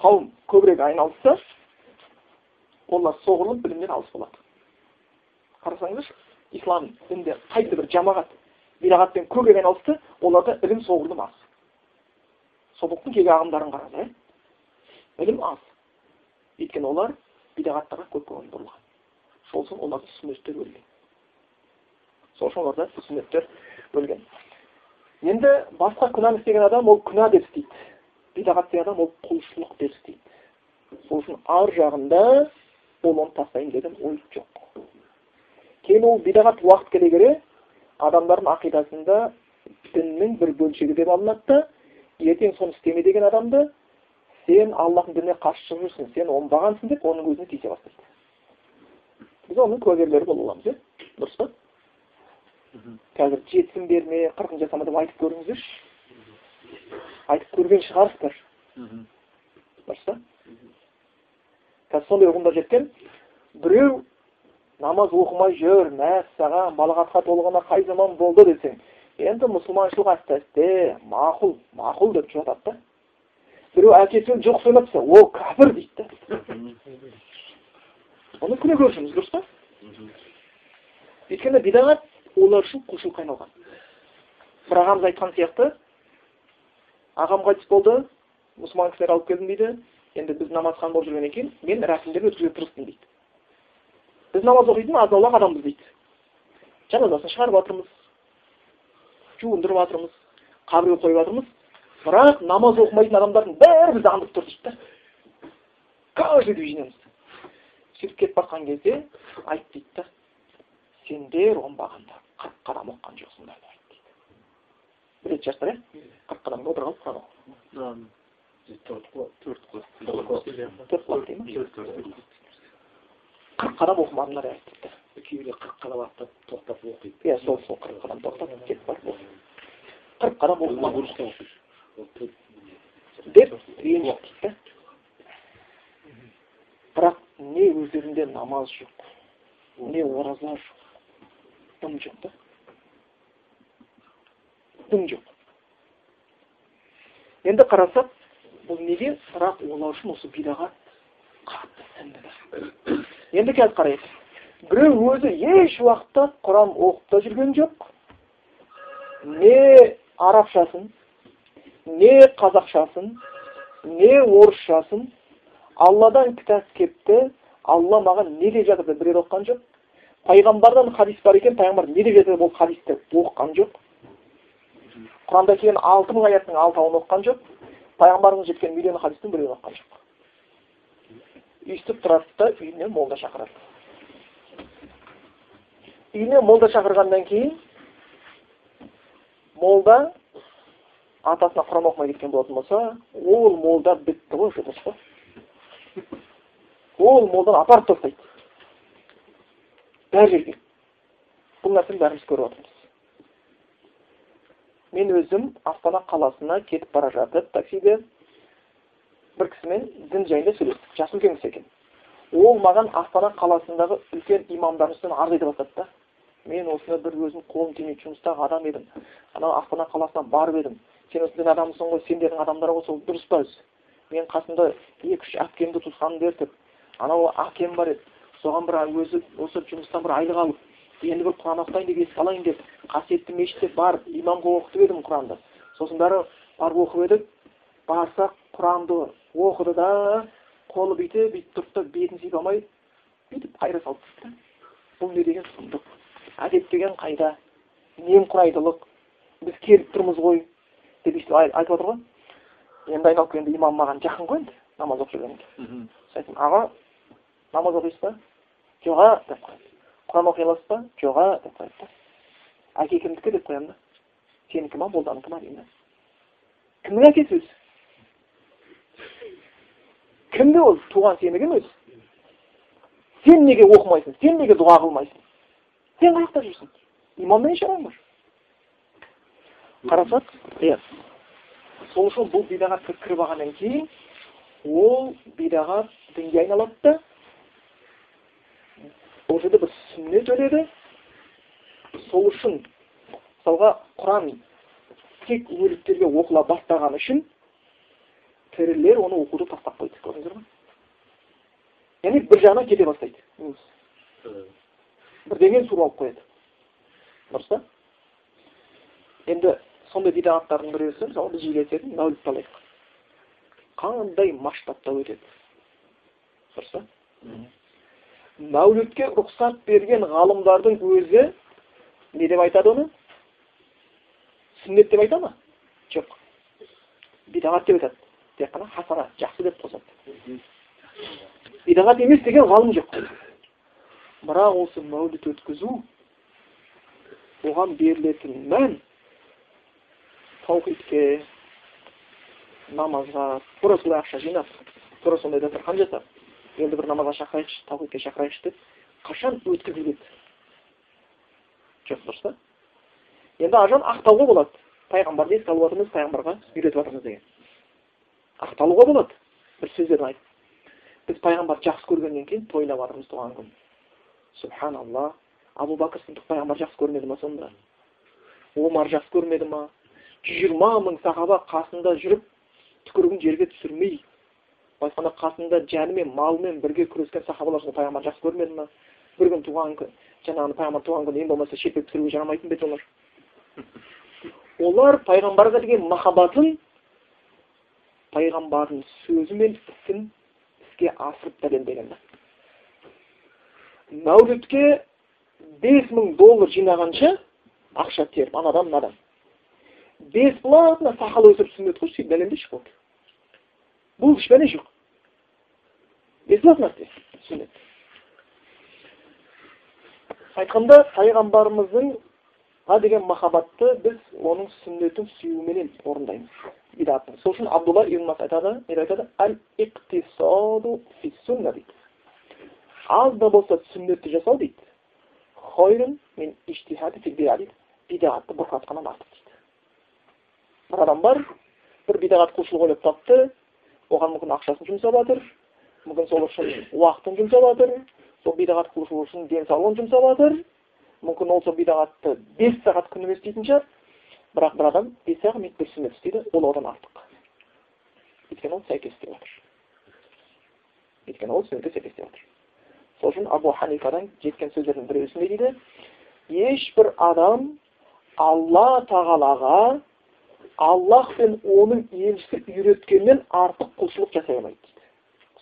қауым көбірек айналысса олар соғұрлым білімнен алыс болады. Қарасаңыздаршы ислам дінінде қайсы бір жамағат бидағатпен көбірек айналысты оларда ілім соғұрлым аз. Собоқтың кегі ағымдарын қараңыз иә ілім аз. Өйткені олар бидағаттарға көп көңіл бұрылған. Сол үшін оларды сүннеттер өлген сол үшін оларда сүннеттер бөлген. Енді басқа күнәні істеген адам ол күнә деп істейді. Бидағат істеген адам ол құлшылық деп істейді. Сол үшін ар жағында ол оны тастайын деген ой жоқ. Кейін ол бидағат уақыт келе келе адамдардың ақидасында діннің бір бөлшегі деп алынады да ертең соны істеме деген адамды сен аллахтың дініне қарсы шығып жүрсің сен оңбағансың деп оның өзіне тиісе бастайды. Біз оның куәгерлері бола аламыз иә? Дұрыс па? Қазір жетісін берме қырқын жасама деп айтып көріңіздерші. Айтып көрген шығарсыздар. Дұрыс па? Қазір сондай ұғымдар жеткен. Біреу намаз оқымай жүр мәссаған балағатқа толғана қай заман болды десең енді мұсылманшылық әсте әсте мақұл мақұл деп жатады да. Біреу әкесін жоқ сөйлепсе ол кәпір дейді да оны күнә көрушіміз дұрыс па өйткені бидағат олар үшін құлшылыққа айналған бір ағамыз айтқан сияқты ағам қайтыс болды мұсылман кісілер алып келдім дейді енді біз намазхан болып жүргеннен кейін мен рәсімдерді өткізуге тырыстым дейді біз намаз оқитын азын аулақ адамбыз дейді жаназасын шығарып жатырмыз жуындырып жатырмыз қабірге қойып жатырмыз бірақ намаз оқымайтын адамдардың бәрі бізді аңдып тұр дейді да. Каждый движениеміз сөйтіп кетіп бара кезде айт дейді да сендер оңбағанда қырық қадам оқыған жоқсыңдар дейді. Білетін шығарсыздар иә? қырық қадамда қалып құран төрт төрт дей ма қырық қадам оқымадыңдар айтты дейді кейбіреулер қырық қадам аттап тоқтап оқиды. Иә сол сол қырық қадам тоқтап кетіп барып қырық қадам оқымадыңдар. Деп дейді да бірақ не өздерінде намаз жоқ не ораза жоқ дым жоқ та. Дым жоқ. Енді қарасақ бұл неге? Бірақ олар үшін осы бидағат қатты сіңді енді қазір қарайық. Біреу өзі еш уақытта құран оқып та жүрген жоқ не арабшасын не қазақшасын не орысшасын алладан кітап келіпті алла маған не деп жатыр деп бір оқыған жоқ. Пайғамбардан хадис бар екен пайғамбар не деп жатыр ол хадисті оқыған жоқ. Құранда келген алты мың аяттың алтауын оқыған жоқ. Пайғамбарымыз жеткен миллион хадистің біреуін оқыған жоқ. Өйстіп тұрады да үйіне молда шақырады. Үйіне молда шақырғаннан кейін молда атасына құран оқымай кеткен болатын болса ол молда бітті ғой па ол молданы апарып тастайды. Бәр жерге. Бұл нәрсені бәріміз көріп отырмыз. Мен өзім астана қаласына кетіп бара жатып таксиде бір кісімен дін жайында сөйлестік. Жасы үлкен кісі екен. Ол маған астана қаласындағы үлкен имамдардың үстінен арыз айта бастады да. Мен осыны бір өзім қолым тимейтін жұмыстағы адам едім. Анау астана қаласына барып едім. Сен осы дін адамысың ғой сендердің адамдар ғой сол дұрыс па мен қасымда екі үш әпкемді туысқанымды ертіп анау әкем бар еді. Соған бір өзі осы жұмыстан бір айлық алып енді бір құран оқытайын деп еске алайын деп қасиетті мешітке барып имамға оқытып едім құранды сосын бәрі барып оқып едік. Барсақ құранды оқыды да қолы бүйтіп бүйтіп тұрды да бетін сипай алмай бүйтіп қайыра салып тастады бұл не деген сұмдық? Әдеп деген қайда? Немқұрайдылық. Біз келіп тұрмыз ғой. Деп өйстіп айтып отыр ғой енді айналып келгенде имам маған жақын ғой енді намаз оқып жүргенде айттым аға намаз оқисыз ба жоға деп қояды құран оқи аласыз ба жоға деп қояды да әке кімдікі деп қоямын да сенікі ма молданікі ма деймін да кімнің әкесі өзі кімді ол туған сенікі ме өзі сен неге оқымайсың сен неге дұға қылмайсың сен қай жақта жүрсің имамда не шаруаң бар қарасақ иә сол үшін бұл бидағатқа кіріп алғаннан кейін ол бидағат дінге айналады. Да ол жерде бір сүннет өледі сол үшін мысалға құран тек өліктерге оқыла бастаған үшін тірілер оны оқуды тастап қойды. Көрдіңіздер ма яғни бір жағынан кете бастайды. Бірдеңені суырып алып қояды. Дұрыс па? Енді сондай бидағаттардың біреусі мысалы біз мәулітті алайық қандай масштабта өтеді? Дұрыс па? Мәулітке рұқсат берген ғалымдардың өзі не деп айтады оны? Сүннет деп айта ма? Жоқ. Бидағат деп айтады. Тек қана хасана жақсы деп қосады. Бидағат емес деген ғалым жоқ. Бірақ осы мәуліт өткізу оған берілетін мән таухидке намазға тура солай ақша жинап тура сондай дастархан жасап енді бір намазға шақырайықшы таухидке шақырайықшы деп қашан өткізіледі жоқ дұрыс па енді ажан ақтауға болады пайғамбарды еске алып жатырмыз пайғамбарға үйретіп жатырмыз деген ақталуға болады бір сөздерді айтып біз пайғамбарды жақсы көргеннен кейін тойлап жатырмыз туған күн субханалла абу бәкір сыдық пайғамбар жақсы көрмеді ма сонда омар жақсы көрмеді ма жиырма мың сахаба қасында жүріп түкірігін жерге түсірмей былайша айтқанда қасында жанымен малымен бірге күрескен сахабалар сонда пайғамбар жақсы көрмеді ма? Бір күн туған күн жаңағы пайғамбар туған күні ең болмаса шертпек түсіруге жарамайтын ба еді олар? Олар пайғамбарға деген махаббатын пайғамбардың сөзі мен ісін іске асырып дәлелдеген мәулітке бес мың доллар жинағанша ақша теріп анадан мынадан. Бесплатно сақал өсіріп сүннет қойшы сөйтіп дәлелдеші болды бұл ешбәле жоқ бесплатно сүннет айтқанда пайғамбарымыздыңға деген махаббатты біз оның сүннетін сүюменен орындаймыз бидаттың сол үшін абдулла ибн мас айтады не айтады әл иқтисаду фи сунна дейді аз да болса сүннетті жасау дейді хойрун мен иштихади фил дейді бидағатты бұрқатқаннан артық дейді бір адам бар бір бидағат құлшылық ойлап тапты. Оған мүмкін ақшасын жұмсап жатыр мүмкін сол үшін уақытын жұмсап жатыр сол бидағат құлшылық үшін денсаулығын жұмсап жатыр. Мүмкін ол сол бидағатты бес сағат күніге істейтін шығар. Бірақ бір адам бес ақ минут бір сүннет істейді ол одан артық. Өйткені ол сәйкес істеп жатыр. Өйткені ол сүннетке сәйкес істеп жатыр. Сол үшін абу ханифадан жеткен сөздердің біреуісі не дейді ешбір адам алла тағалаға аллах пен оның елшісі үйреткеннен артық құлшылық жасай алмайды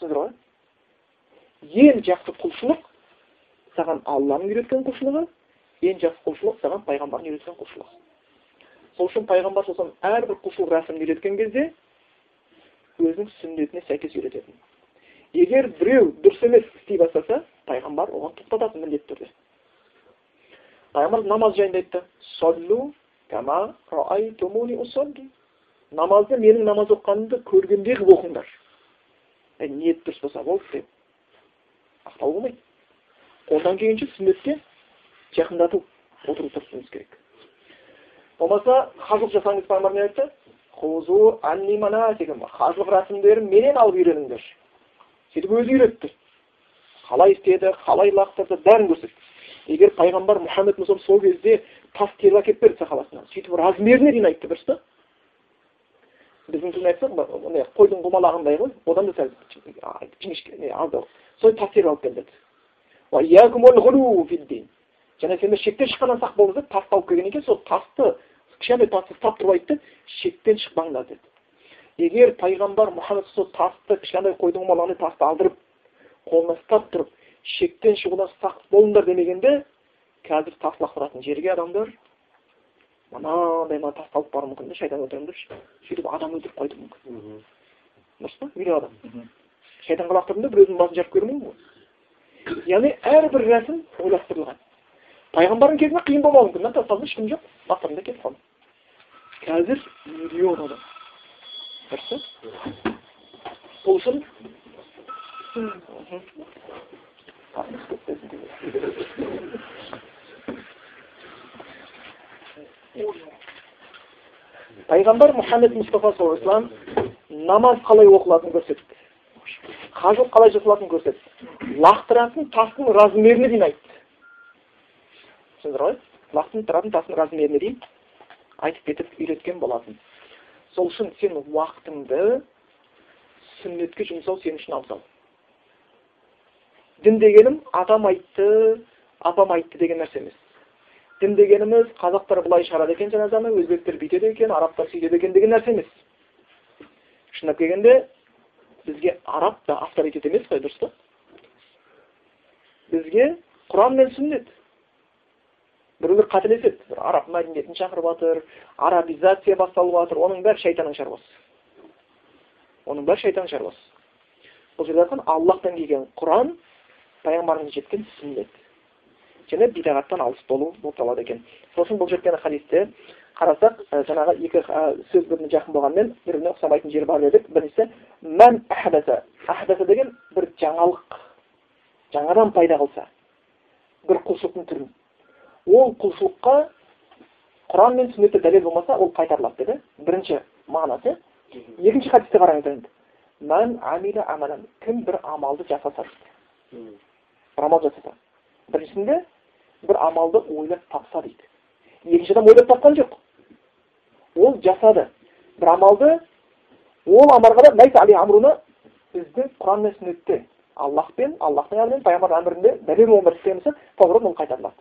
дейді ғой ең жақсы құлшылық саған алланың үйреткен құлшылығы ең жақсы құлшылық саған пайғамбардың үйреткен құлшылығы сол үшін пайғамбар сосын әрбір құлшылық рәсімін үйреткен кезде өзінің сүннетіне сәйкес үйрететін егер біреу дұрыс емес істей бастаса пайғамбар оған тоқтатады міндетті түрде пайғамбар намаз жайында айтты кама намазды менің намаз оқығанымды көргендей қылып оқыңдар ә, ниет дұрыс болса болды деп ақтау болмайды қолдан келгенше сүннетке жақындату отыру тырысуымыз керек болмаса қажылық жасаңыз пайғамбар не айтты қажылық рәсімдерін менен алып үйреніңдер сөйтіп өзі үйретті қалай істеді қалай лақтырды бәрін көрсетті егер пайғамбар мұхаммед мұсам сол кезде тас теріп әкеліп берді сахабасына сөйтіп размеріне дейін айтты дұрыс па біздің тілмен айтсақ мындай қойдың құмалағындай ғой одан да сәл жіңішке аздау сол тас теріп алып келді және сендер шектен шыққаннан сақ болыңыз деп тасты алып келген екен сол тасты кішкентай тасты ұстап тұрып айтты шектен шықпаңдар деді. Егер пайғамбар мұхаммед сол тасты кішкентай қойдың құмалағындай тасты алдырып қолына ұстап тұрып шектен шығудан сақ болыңдар демегенде қазір тас лақтыратын жерге адамдар мынандай мына тасты алып баруы мүмкін да шайтан өлтіремін депші сөйтіп адам өлтіріп қоюы мүмкін. Дұрыс па? Миллион адам. Шайтанға лақтырдым деп біреудің басын жарып көруі мүмкін ғой. Яғни әрбір рәсім ойластырылған. Пайғамбардың кезінде қиын болмауы мүмкін да тасталды ешкім жоқ. Лақтырдым да кетіп қалды. Қазір миллион адам. Хорошо? Получили? Пайғамбар мұхаммед мұстафа саллаллаху намаз қалай оқылатынын көрсетті. Қажылық қалай жасалатынын көрсетті. Лақтыратын тастың размеріне дейін айтты. Түсіндіңіздер ғой? Лақтыратын тастың размеріне дейін айтып кетіп үйреткен болатын. Сол үшін сен уақытыңды сүннетке жұмсау сен үшін абзал. Дін дегенім атам айтты апам айтты деген нәрсе емес дін дегеніміз қазақтар былай шығарады екен жаназаны өзбектер бүйтеді екен арабтар сөйтеді екен деген нәрсе емес шындап келгенде бізге араб та авторитет емес қой дұрыс па? Бізге құран мен сүннет. Біреулер қателеседі. Бір араб мәдениетін шақырып жатыр арабизация басталып жатыр оның бәрі шайтанның шаруасы. Оның бәрі шайтанның шаруасы. Бұл жерде айтқан аллахтан келген құран пайғамбардан жеткен сүннет және бидағаттан алыс болу болып табылады екен сосын бұл жеткен хадисте қарасақ жаңағы екі сөз біріне жақын болғанымен бір біріне ұқсамайтын жері бар дедік біріншісі мән әхдаса әхдаса деген бір жаңалық жаңадан пайда қылса бір құлшылықтың түрін ол құлшылыққа құран мен сүннетте дәлел болмаса ол қайтарылады деді бірінші мағынасы екінші хадисте қараңыздар енді кім бір амалды жасаса бір амал жасаса біріншісінде бір амалды ойлап тапса дейді. Екінші адам ойлап тапқан жоқ. Ол жасады. Бір амалды ол амарға біздің құран мен сүннетте аллах пен аллахтың әмірі пайғамбардың әмірінде дәлел болған істемесе толығырақ ол қайтарылады.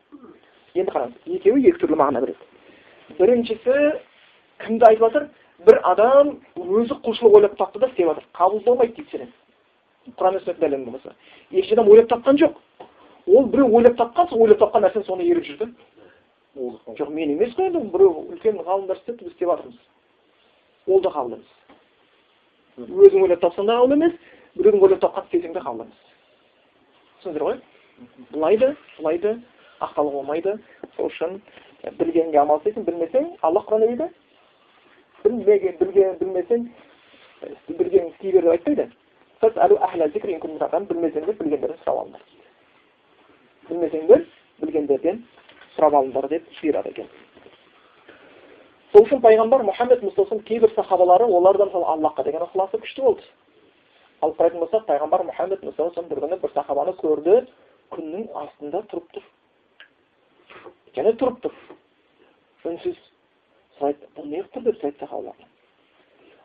Енді қараңыз екеуі екі түрлі мағына береді. Біріншісі кімді айтып жатыр? Бір адам өзі құлшылық ойлап тапты да істеп жатыр. Қабыл болмайды дейді құран сүннет дәлелі болмаса екінші адам ойлап тапқан жоқ ол біреу ойлап тапқан сол ойлап тапқан нәрсені соны еріп жүрді жоқ мен емес қой енді біреу үлкен ғалымдар істепті біз істеп жатырмыз ол да қабыл емес өзің ойлап тапсаң да қабыл емес біреудің ойлап тапқан істесең де қабыл емес түсіндіңіздер ғой былай да былай да ақталуға болмайды сол үшін білгенге амал істейсің білмесең аллах құранда дейді білмеген білген білмесең білгенін істей бер деп айтпайды білмесеңдер білгендерден сұрап алыңдар білмесеңдер білгендерден сұрап алыңдар деп бұйырады екен сол үшін пайғамбар мұхаммед мұстафаның кейбір сахабалары оларда мысалы аллахқа деген ықыласы күшті болды алып қарайтын болсақ пайғамбар мұхаммед мұстафа бір күні бір сахабаны көрді күннің астында тұрып тұр және тұрып тұр үнсіз сұрайды бұл неғып тұр деп сұрайды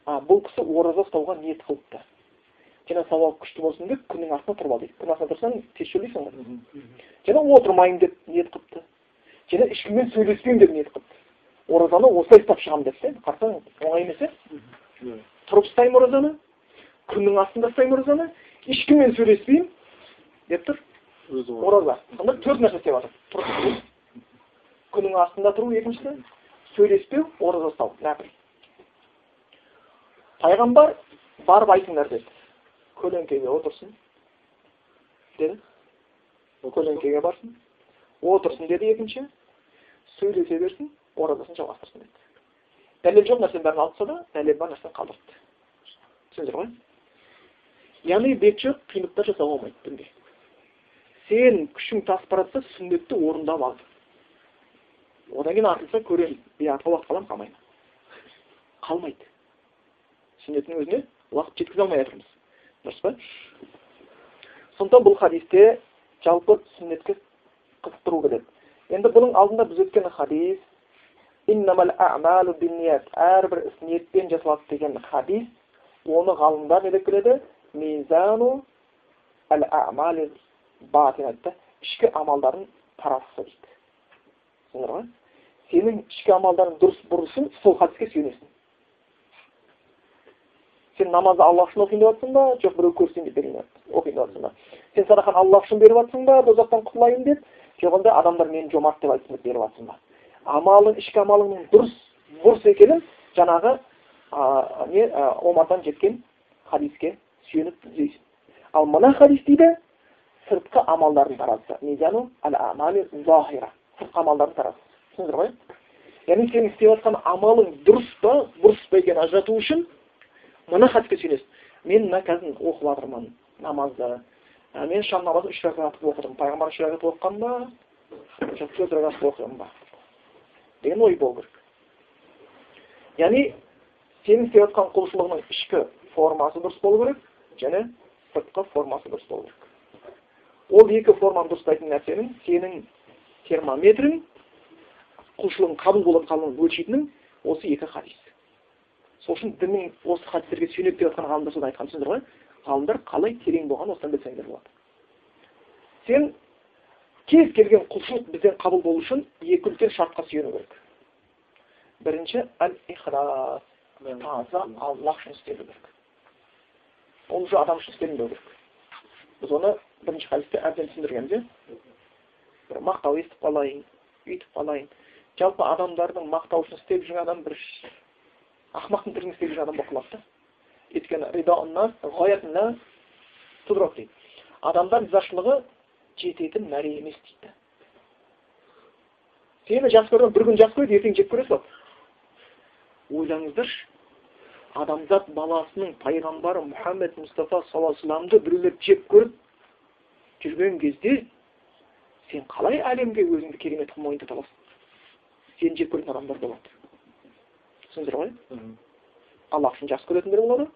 а бұл кісі ораза ұстауға ниет қылыпты және сауап күшті болсын деп күннің астына тұрып ал дейді күн астына тұрсаң тез шөлдейсің ғой. Және отырмаймын деп ниет қылыпты және ешкіммен сөйлеспеймін деп ниет қылыпты оразаны осылай ұстап шығамын деп те қарасаң оңай емес иә тұрып ұстаймын оразаны күннің астында ұстаймын оразаны ешкіммен сөйлеспеймін деп тұр. Ораза. Сонда төрт нәрсе істеп жатыр. Тұрып күннің астында тұру екіншісі сөйлеспеу ораза ұстау. Нәпіл. Пайғамбар барып айтыңдар деді. Көлеңкеге отырсын деді көлеңкеге барсын отырсын деді екінші сөйлесе берсін оразасын жалғастырсын деді дәлел жоқ нәрсенің бәрін алып тастады дәлел бар нәрсені қалдырды түсіндіңіздер ғой яғни бет жоқ қиындықтар жасауға болмайды дінде сен күшің тасып бара жатса сүннетті орындап ал одан кейін артылса көремін биатқа уақыт қаламын қалмаймын қалмайды сүннеттің өзіне уақыт жеткізе алмай жатырмыз дұрыс па? Сондықтан бұл хадисте жалпы сүннетке қызықтыру келеді енді бұның алдында біз өткен хадис әрбір іс ниетпен жасалады деген хадис оны ғалымдар не деп келеді? Мизану айтты. Ішкі амалдардың таразысы дейді. Түсіндіңдер ғой сенің ішкі амалдарың дұрыс бұрысын сол хадиске сүйенесің. Сен намазды аллах үшін оқиын деп жатрсың ба жоқ біреу көрсін деп берейін оқиын деп жатрсың ба сен садақаны аллах үшін беріп жатрсың ба дозақтан құтылайын деп жоқ онда адамдар мені жомарт деп айтсын деп беріп жатрсың ба амалың ішкі амалыңның дұрыс бұрыс екенін жаңағы не омардан жеткен хадиске сүйеніп іздейсің ал мына хадис дейді сыртқы амалдардың таразысы сыртқы амалдардың таразысы түсіндіңіздер ғой яғни сенің істеп жатқан амалың дұрыс па бұрыс па екенін ажырату үшін мына хадиске сүйенесіз. Мен мына қазір оқып жатырмын намазды. Мен шам намазын үш ракат оқыдым. Пайғамбар үш ракат оқыған ба? Төрт ракат оқыған ба? Деген ой болу керек. Яғни сенің істеп жатқан құлшылығыңның ішкі формасы дұрыс болу керек және сыртқы формасы дұрыс болу керек. Ол екі форманы дұрыстайтын нәрсенің сенің термометрің құлшылығың қабыл болып қалуын өлшейтінің осы екі хадис. Сол үшін діннің осы хадистерге сүйенеді деп жатқан ғалымдар соны айтқан түсіндіңдер ғой. Ғалымдар қалай терең болғанын осыдан білсеңдер болады. Сен кез келген құлшылық бізден қабыл болу үшін екі үлкен шартқа сүйену керек. Бірінші әл ихрас таза аллах үшін істелу керек. Ол уже адам үшін істелінбеу керек. Біз оны бірінші хадисте әбден түсіндіргенбіз иә? Бір мақтау естіп қалайын үйтіп қалайын. Жалпы адамдардың мақтау үшін істеп жүрген адам бір ақымақтың тілін істеп адам болып қалады да өйткені дейді адамдар ризашылығы жететін мәре емес дейді сені жақсы көрген бір күн жақсы көреді ертең жек көре салады ойлаңыздаршы адамзат баласының пайғамбары мұхаммед мұстафа саллаллаху біреулер жек көріп жүрген кезде сен қалай әлемге өзіңді керемет қылып мойындата аласың сені жек көретін адамдар болады түсіндіңіздер ғой аллах үшін жақсы көретіндер болады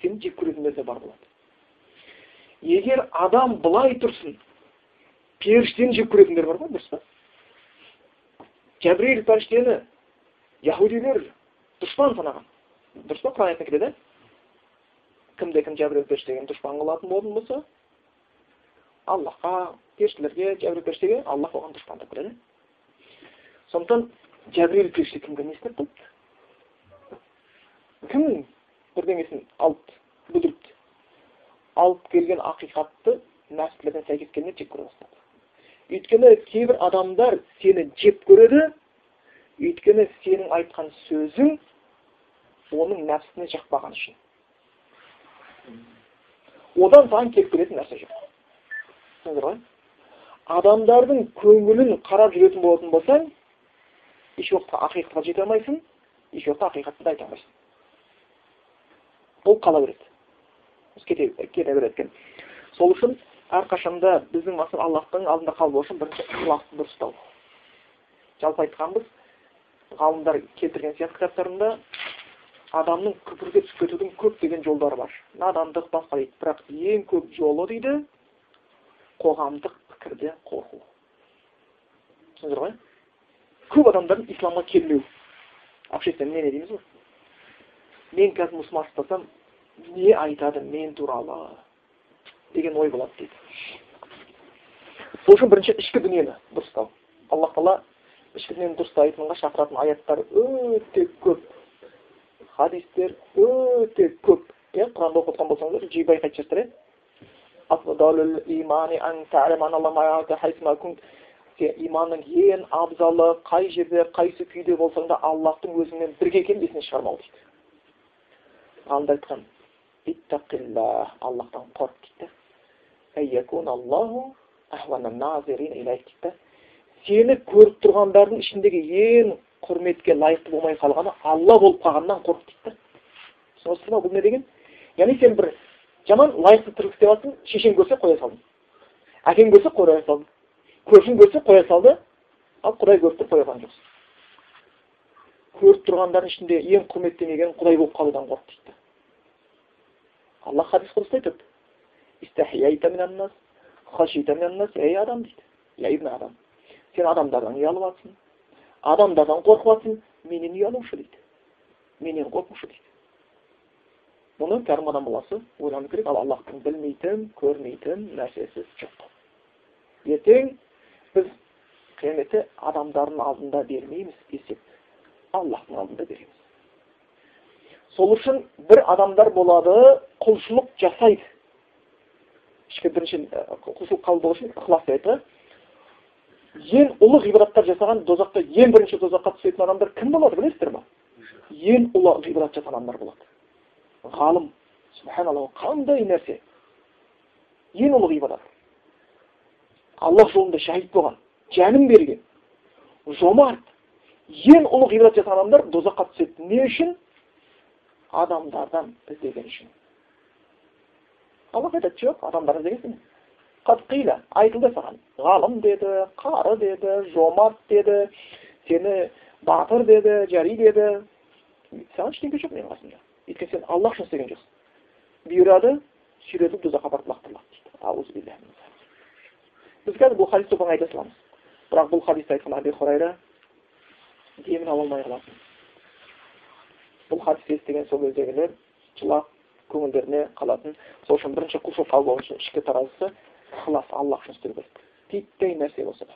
сені жек көретіндер де бар болады егер адам былай тұрсын періштені жек көретіндер бар ғой дұрыс па? Жәбірейіл періштені яхудилер дұшпан санаған. Дұрыс па? Құран аятында келеді? Кімде кім жәбірейіл періштені дұшпан қылатын болатын болса аллахқа періштелерге жәбірейіл періштеге аллах оған дұшпан деп келеді. Сондықтан жәбірейіл періште кімге не істеп қойыпты кім бірдеңесін алып бүлдіріпті алып келген ақиқатты нәпсілеріне сәйкес келмей жек көре бастады. Өйткені кейбір адамдар сені жеп көреді өйткені сенің айтқан сөзің оның нәпсісіне жақпаған үшін. Одан саған келіп келетін нәрсе жоқ. Адамдардың көңілін қарап жүретін болатын болсаң еш уақытта ақиқатқа жете алмайсың еш уақытта ақиқатты да айта алмайсың. Ол қала береді. Кете, кете береді екен. Сол үшін әрқашанда біздің мақсат аллахтың алдында қалу үшін бірінші ықыласты дұрыс ұстау. Жалпы айтқанбыз ғалымдар келтірген сияқты кітаптарында адамның күпірге түсіп кетудің көптеген жолдары бар. Надандық басқа дейді бірақ ең көп жолы дейді қоғамдық пікірден қорқу. Түсіндіңіздер ғой? Көп адамдардың исламға келмеу общественное мнение дейміз ғой? Мен қазір мұсылман ұстасам не айтады мен туралы деген ой болады дейді. Сол үшін бірінші ішкі дүниені дұрыстау аллах тағала ішкі дүниені дұрыстайтынға шақыратын аяттар өте көп. Хадистер өте көп. Иә құранды оқып отырған болсаңыздар жиі байқайтын шығарсыздар иә иманның ең абзалы қай жерде қайсы күйде болсаң да аллахтың өзіңмен бірге екенін есіңнен шығармау дейді. Ғалымдар айтқан аллахтан қорық дейді сені көріп тұрғандардың ішіндегі ең құрметке лайықты болмай қалғаны алла болып қалғаннан қорық дейді да түсініп ма бұл не деген яғни сен бір жаман лайықты тірлік істеп жатрсың шешең көрсе қоя салдың әкең көрсе қоя салдың көршің көрсе қоя салды ал құдай көріп тұр қоя алған жоқсың көріп тұрғандардың ішінде ең құрметтемеген құдай болып қалудан қорық дейді аллах хадис құдыста айтады ей адам дейді я адам сен адамдардан ұялып жатрсың адамдардан қорқып жатрсың менен ұялушы дейді менен қорқушы дейді бұны кәрім адам баласы ойлану керек ал аллахтың білмейтін көрмейтін нәрсесі жоқ ертең біз қияметте адамдардың алдында бермейміз есеп аллахтың алдында береміз сол үшін бір адамдар болады құлшылық жасайды. Ішкі бірінші құлшылық болу үшін ықылас айтты ең ұлы ғибадаттар жасаған дозақта ең бірінші дозаққа түсетін адамдар кім болады білесіздер ма ең ұлы ғибадат жасаған адамдар болады. Ғалым субханалла қандай нәрсе? Ең ұлы ғибадат аллах жолында шәһид болған жәнін берген жомарт. Ең ұлы ғибадат жасаған адамдар дозаққа түседі. Не үшін? Адамдардан іздеген үшін аллах айтады жоқ адамдар іздегенсің қиля айтылды саған ғалым деді қары деді жомарт деді сені батыр деді жәри деді саған ештеңе жоқ менің қасымда өйткені сен аллах үшін істеген жоқсың бұйырады сүйретіп тозаққа апарып лақтырылады біз қазір бұл хадисті оп айта саламыз бірақ бұл хадисті айтқан әби хурайра демін ала алмай қалатын бұл хадисті естіген сол кездегілер жылап көңілдеріне қалатын. Сол үшін бірінші құлшылық қабыл үшін ішкі таразысы ықылас аллах үшін істеу керек. Титтей нәрсе болса да.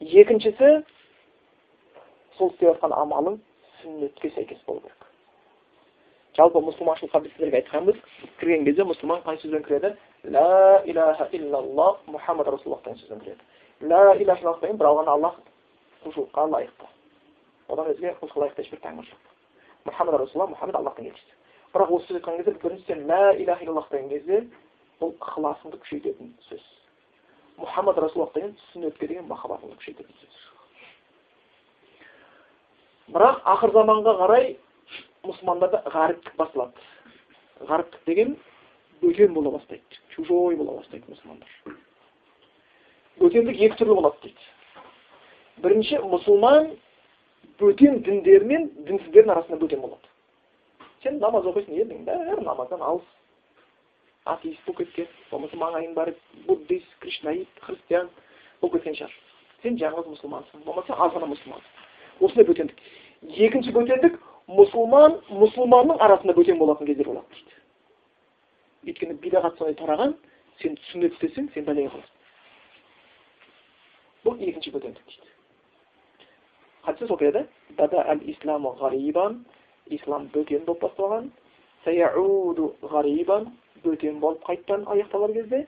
Екіншісі сол істеп жатқан амалың сүннетке сәйкес болу керек. Жалпы мұсылманшылыққа біз сіздерге айтқанбыз кірген кезде мұсылман қай сөзбен кіреді? Ла илаха иллаллах мұхаммад расулаллах деген сөзбен кіреді. Ла илаха иллаллах деген бір алғанда аллах құлшылыққа лайықты. Одан өзге құлшылыққа лайықты ешбір тәңір жоқ. Мұхаммад расулаллах мұхаммед аллахтың елшісі бірақ осы сөз айтқан кезде бірінші сен лә иляха иллаллах деген кезде бұл ықыласыңды күшейтетін сөз мұхаммад расулаллах деген сүннетке деген махаббатыңды күшейтетін сөз бірақ ақыр заманға қарай мұсылмандарда ғаріптік басылады ғаріптік деген бөтен бола бастайды чужой бола бастайды мұсылмандар бөтендік екі түрлі болады дейді бірінші мұсылман бөтен діндер мен дінсіздердің арасында бөтен болады. Сен намаз оқисың елдің бәрі намаздан алыс. Атеист болып кеткен болмаса маңайың бар буддист кришнаит христиан болып кеткен шығар. Сен жалғыз мұсылмансың болмаса аз ғана мұсылмансың. Осындай бөтендік. Екінші бөтендік мұсылман мұсылманның арасында бөтен болатын кездер болады дейді. Өйткені бидағат сондай тараған сен сүннет істесең сен бәлеге қаласың бұл екінші бөтендік дейді. Исламу ғарибан ислам бөтен болып басталған ғарибан бөтен болып қайтадан аяқталар кезде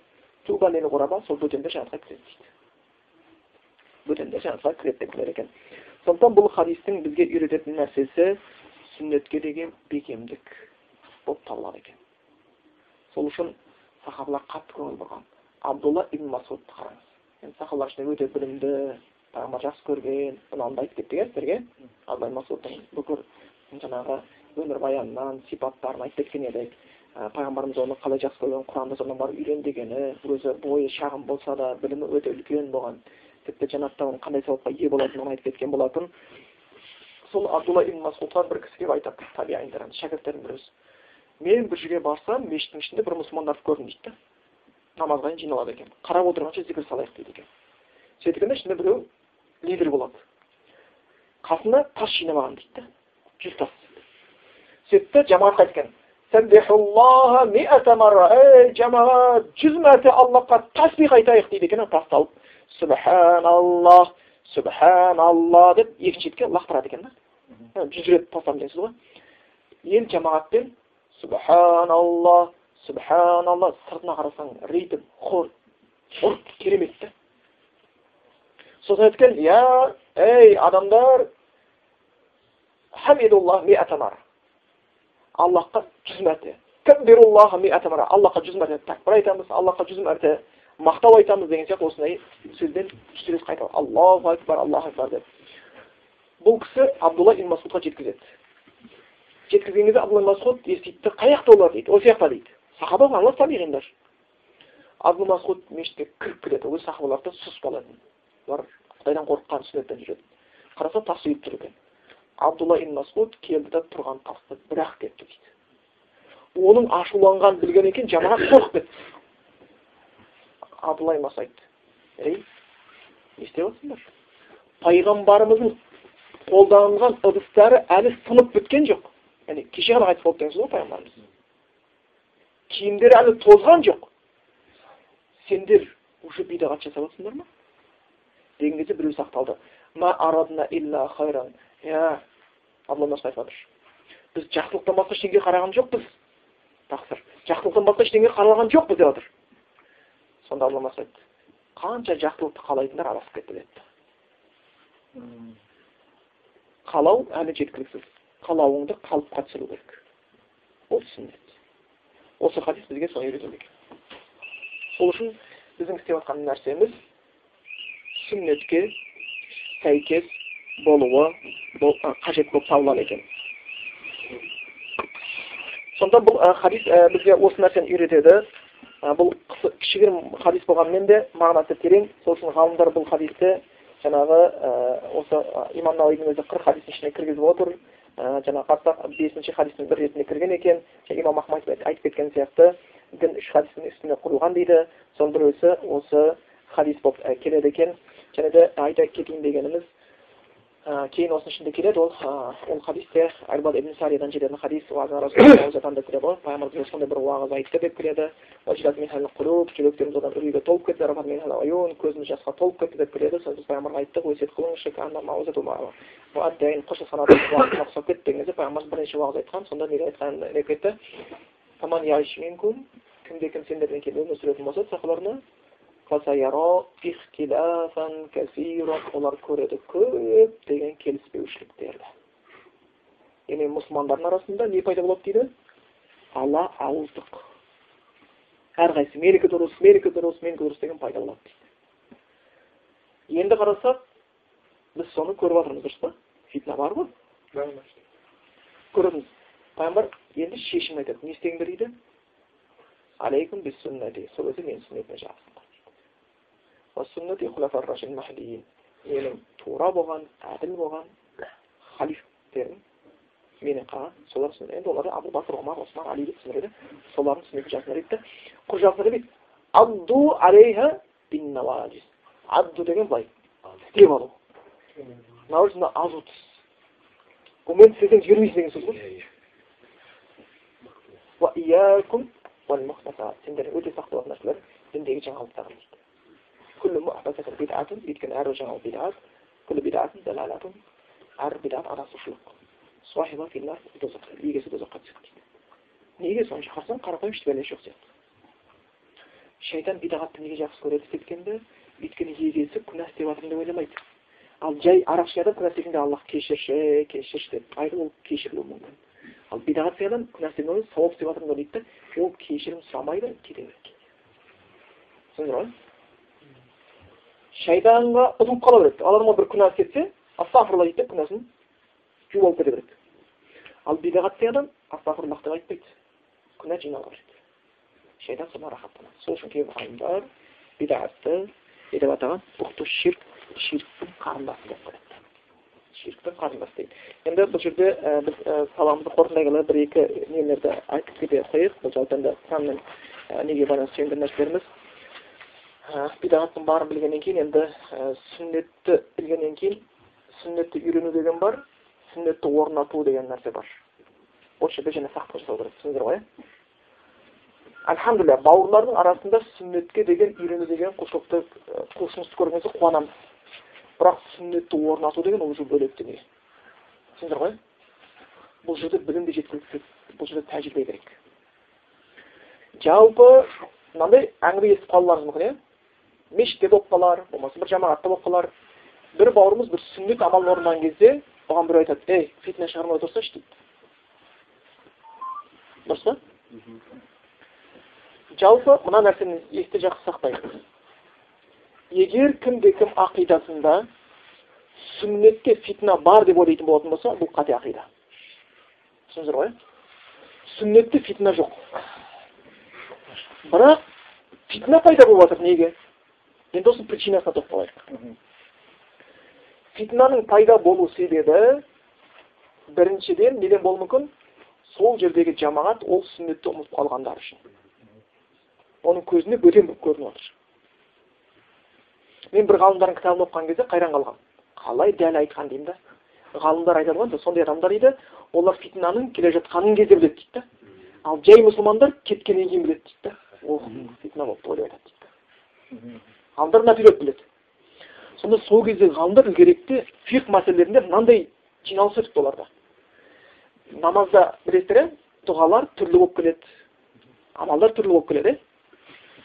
ғураба сол бөтендер жәннатқа кіреді дейді бөтендер жәннатқа кіреді деп келер екен сондықтан бұл хадистің бізге үйрететін нәрсесі сүннетке деген бекемдік болып табылады екен сол үшін сахабалар қатты көңіл бұрған абдулла ибн масудты қараңыз енді сахабалар ішінде өте білімді пайғамбар жақсы көрген мынаны айтып кеттік иә сіздерге масудтың бүкіл жаңағы өмірбаянынан сипаттарын айтып кеткен едік пайғамбарымыз оны қалай жақсы көрген құранды содан барып үйрен дегені өзі бойы шағын болса да білімі өте үлкен болған тіпті жәннатта оның қандай сауапқа ие болатынын айтып кеткен болатын сол абдулла ибн масудқа бір кісі келіп айтады табииндардан шәкірттердің біреусі мен бір жерге барсам мешіттің ішінде бір мұсылмандарды көрдім дейді да намазға жиналады екен қарап отырғанша зікір салайық дейді екен сөйткенде ішінде біреу лидер болады қасына тас жинамаған дейді да жүз тас сөйтті жамағатқа айтқан ей жамағат жүз мәрте аллахқа тәсбих айтайық дейді екен тасты алып субханаллах субханалла деп екінші бетке лақтырады екен да жүз рет тастадым дейсіз ғой енді жамағатпен субханалла субханалла сыртына қарасаң ритм хор хор керемет та сосын айтқан я ей адамдар аллахқа жүз мәрте аллахқа жүз мәрте тәкбір айтамыз аллахқа жүз мәрте мақтау айтамыз деген сияқты осындай сөзден жүз рет қайталап аллаху акбар аллаху акбар деп бұл кісі абдулла ибн масудқа жеткізеді жеткізген кезде абдулла масуд естиді да қай жақта олар дейді осы жақта дейді сахаба алла табиғиндар абдулла масуд мешітке кіріп келеді өзі сахабаларды сұс болатын олар құдайдан қорыққан сүннеттен жүреді. Қараса тас үйіп тұр екен. Абдулла ибн масуд келді да тұрған тасты бір ақ кетті дейді. Оның ашуланғанын білген екен жамағат қорқып кетті абдулла ибн масуд айтты. Ей не істеп жатсыңдар пайғамбарымыздың қолданған ыдыстары әлі сынып біткен жоқ. Яғни кеше ғана қайтыс болды дегенсіз ғой пайғамбарымыз. Киімдері әлі тозған жоқ. Сендер уже бидағат жасап жатсыңдар ма? Деген кезде біреу сақталды жатыр біз жақсылықтан басқа ештеңеге қараған жоқпыз тақсыр жақсылықтан басқа ештеңеге қаралған жоқпыз деп жатыр сонда алла айтты қанша жақсылықты қалайтындар адасып кетті деді қалау әлі жеткіліксіз қалауыңды қалыпқа түсіру керек ол сүннет осы хадис бізге соны үйретеді екен сол үшін біздің істеп жатқан нәрсеміз сүннетке сәйкес болуы қажет болып табылады екен сонда бұл хадис бізге осы нәрсені үйретеді бұл кішігірім хадис болғанымен де мағынасы терең сол үшін ғалымдар бұл хадисті жаңағы осы имам науидің өзі қырық хадистің ішіне кіргізіп отыр жаңағы қарасақ бесінші хадистің бір ретінде кірген екен имам ахмад айтып кеткен сияқты дін үш хадистің үстіне құрылған дейді соның біреусі осы хадис болып келеді екен және де айта кетейін дегеніміз кейін осының ішінде келеді ол ол хадисте ибн сариядан жететін хадис деп келеді ғой пайғамбарымыз сондай бір уағыз айтты деп келеді жүректеріміз одан үрейге толып кетті көзіміз жасқа толып кетті деп келеді сол біз пайғамбарға айттық өсиет қылыңызшы қоштасқан адамның ұқсап кетті деген кезде пайғамбарымыз бірнеше уағыз айтқан сонда неге айтқан кетті кімде кім сендерден кейін өмір сүретін болса сақаларына олар көреді көптеген келіспеушіліктерді яғни мұсылмандардың арасында не пайда болады дейді ала ауыздық әрқайсысы менікі дұрыс менікі дұрыс менікі дұрыс деген пайда болады дейді енді қарасақ біз соны көріп жатырмыз дұрыс па фитна бар ғой көрдіңіз пайғамбар енді шешім айтады не істеңдер дейді алейкум сол кезде менің сүннетіме жағасыңдар менің тура болған әділ болған халифтерім менен қалған солар енді олар абу омар осман али деп солардың дейді да құр жасыңдар демейді адду деген былай алу научно азу жаңалық бидат күллі бидатын далалатун әр бидат адасушылық суахиба филнар егесі тозаққа түседі дейді неге сонша қарасаң қарапайым еш бәле жоқ сияқты шайтан бидағатты неге жақсы көреді істеткенді өйткені егесі күнә деп ал жай арақ адам күнә істегенде аллах кешірші кешірші деп ол кешірілуі мүмкін ал бидағат істеген адам күнә істеген сауап істеп жатырмын ол кешірім сұрамайды кете береді түсіндіңіздер ғой шайтанға ұтылып қала береді ал адамға бір күнә кетсе астағфирулла дейді деп күнәсін жуып алып кете береді ал бидағат істеген адам астағфируллах деп айтпайды күнә жинала береді шайтан содан рахаттанады сол үшін кейбір ғалымдар бидағатты не деп атаған ұқты ширк ширктің қарындасы деп қояды ширктің қарындасы дейді енді бұл жерде біз сабағымызды қорытындай келе бір екі нелерді айтып кете қояйық бұл жалпы енді құранмен неге байланысты сүйенген нәрселеріміз бидағаттың барын білгеннен кейін енді сүннетті білгеннен кейін сүннетті үйрену деген бар сүннетті орнату деген нәрсе бар осы жерде және сақтық жасау керек түсіндіңіздер ғой иә альхамдулилля бауырлардың арасында сүннетке деген үйрену деген құлшылықты құлшынысты көрген кезде қуанамыз бірақ сүннетті орнату деген ол уже бөлек дүние түсіндіңдер ғой бұл жерде білім де жеткіліксіз бұл жерде тәжірибе керек жалпы мынандай әңгіме естіп қалуларыңыз мүмкін иә мешітте болып қалар болмаса бір жамағатта болып қалар бір бауырымыз бір сүннет амалын орындаған кезде оған біреу айтады ей фитна шығармай отырсайшы дейді дұрыс па жалпы мына нәрсені есте жақсы сақтайық егер кімде кім ақидасында сүннетке фитна бар деп ойлайтын болатын болса бұл қате ақида түсіндіңіздер ғой сүннетте фитна жоқ бірақ фитна пайда болып жатыр неге енді осы причинасына тоқталайық фитнаның пайда болу себебі біріншіден неден болуы мүмкін сол жердегі жамағат ол сүннетті ұмытып қалғандары үшін оның көзіне бөтен болып көрініп отыр мен бір ғалымдардың кітабын оқыған кезде қайран қалғанмын қалай дәл айтқан деймін да ғалымдар айтады ғой сондай адамдар дейді олар фитнаның келе жатқанын кезде біледі дейді да ал жай мұсылмандар кеткеннен кейін біледі дейді да ох фитна болыпты ғой деп айтады дейді ғалымдар наперед біледі сонда сол кезде ғалымдар ілгеректе фиқ мәселелерінде мынандай жиналыс өтіпті оларда намазда білесіздер иә дұғалар түрлі болып келеді амалдар түрлі болып келеді иә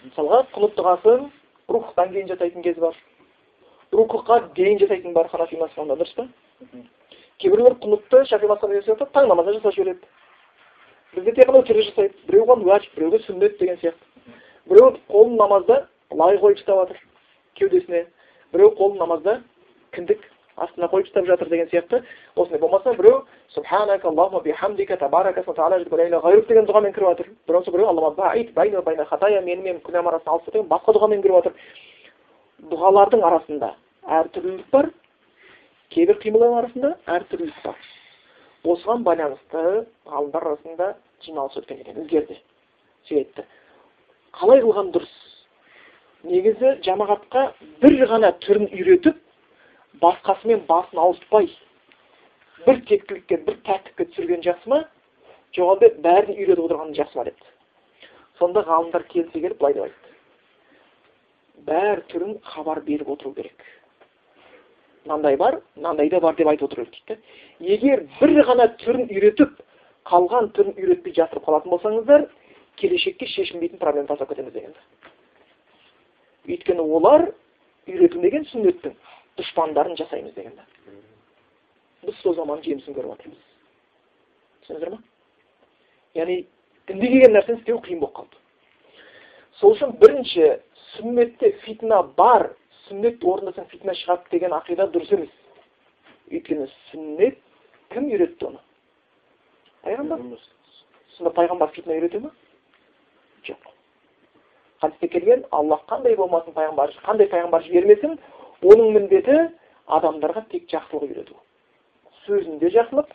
мысалға құнут дұғасын рухтан кейін жасайтын кез бар рукуға дейін жасайтын бар ханафи мазхабында дұрыс па кейбіреулер құнутты шафи мазхабы жасайды таң намазда жасап жібереді бізде тек қана өтірік жасайды біреу оған уәжіп біреуге сүннет деген сияқты біреу қолын намазда былай қойып ұстап жатыр кеудесіне біреу қолын намазда кіндік астына қойып ұстап жатыр деген сияқты осындай болмаса біреу бихамдика табарака деген дұғамен кіріп жатыр біреусі біреу аллама мен күнәм арасын алып деген басқа дұғамен кіріп жатыр дұғалардың арасында әртүрлілік бар кейбір қимылдардың арасында әртүрлілік бар осыған байланысты ғалымдар арасында жиналыс өткен екен ілгеріде сөйтті қалай қылған дұрыс негізі жамағатқа бір ғана түрін үйретіп басқасымен басын ауыртпай бір тектілікке бір тәртіпке түсірген жақсы ма? Жоқ әлде бәрін үйретіп отырған жақсы ма депті. Сонда ғалымдар келісе келіп былай деп айтты. Бәр түрін хабар беріп отыру керек. Мынандай бар мынандай да бар деп айтып отыру керек дейді егер бір ғана түрін үйретіп қалған түрін үйретпей жатырып қалатын болсаңыздар келешекке шешілмейтін проблема тастап кетеміз деген өйткені олар үйретілмеген сүннеттің дұшпандарын жасаймыз деген біз сол заманның жемісін көріп жатырмыз түсіндіңіздер ма яғни дінге келген нәрсені істеу қиын болып қалды. Сол үшін бірінші сүннетте фитна бар сүннет орындасаң фитна шығады деген ақида дұрыс емес. Өйткені сүннет кім үйретті оны? Пайғамбар. Сонда пайғамбар фитна үйрете ма жоқ. Хадисте келген аллах қандай болмасын пайғамбар қандай пайғамбар жібермесін оның міндеті адамдарға тек жақсылық үйрету сөзінде жақсылық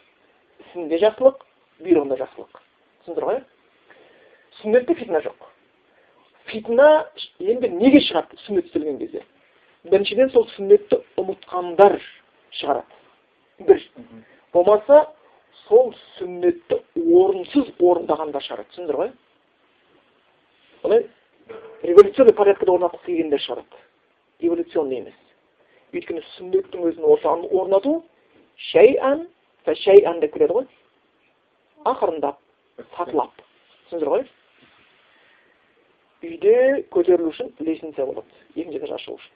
ісінде жақсылық бұйрығында жақсылық. Түсіндіңдер ғой сүннетте фитна жоқ. Фитна енді неге шығады сүннет істелген кезде? Біріншіден сол сүннетті ұмытқандар шығарады. Бір. Болмаса сол сүннетті орынсыз орындағандар шығарады. Түсіндіңіздер ғой революционный порядкада орнатқысы келгендер шығарады эволюционный емес өйткені сүннеттің өзін орнату шәйән шәйән деп келеді ғой. Ақырындап сатылап. Түсіндіңіздер ғой? Үйде көтерілу үшін лестница болады. Екінші шығу үшін.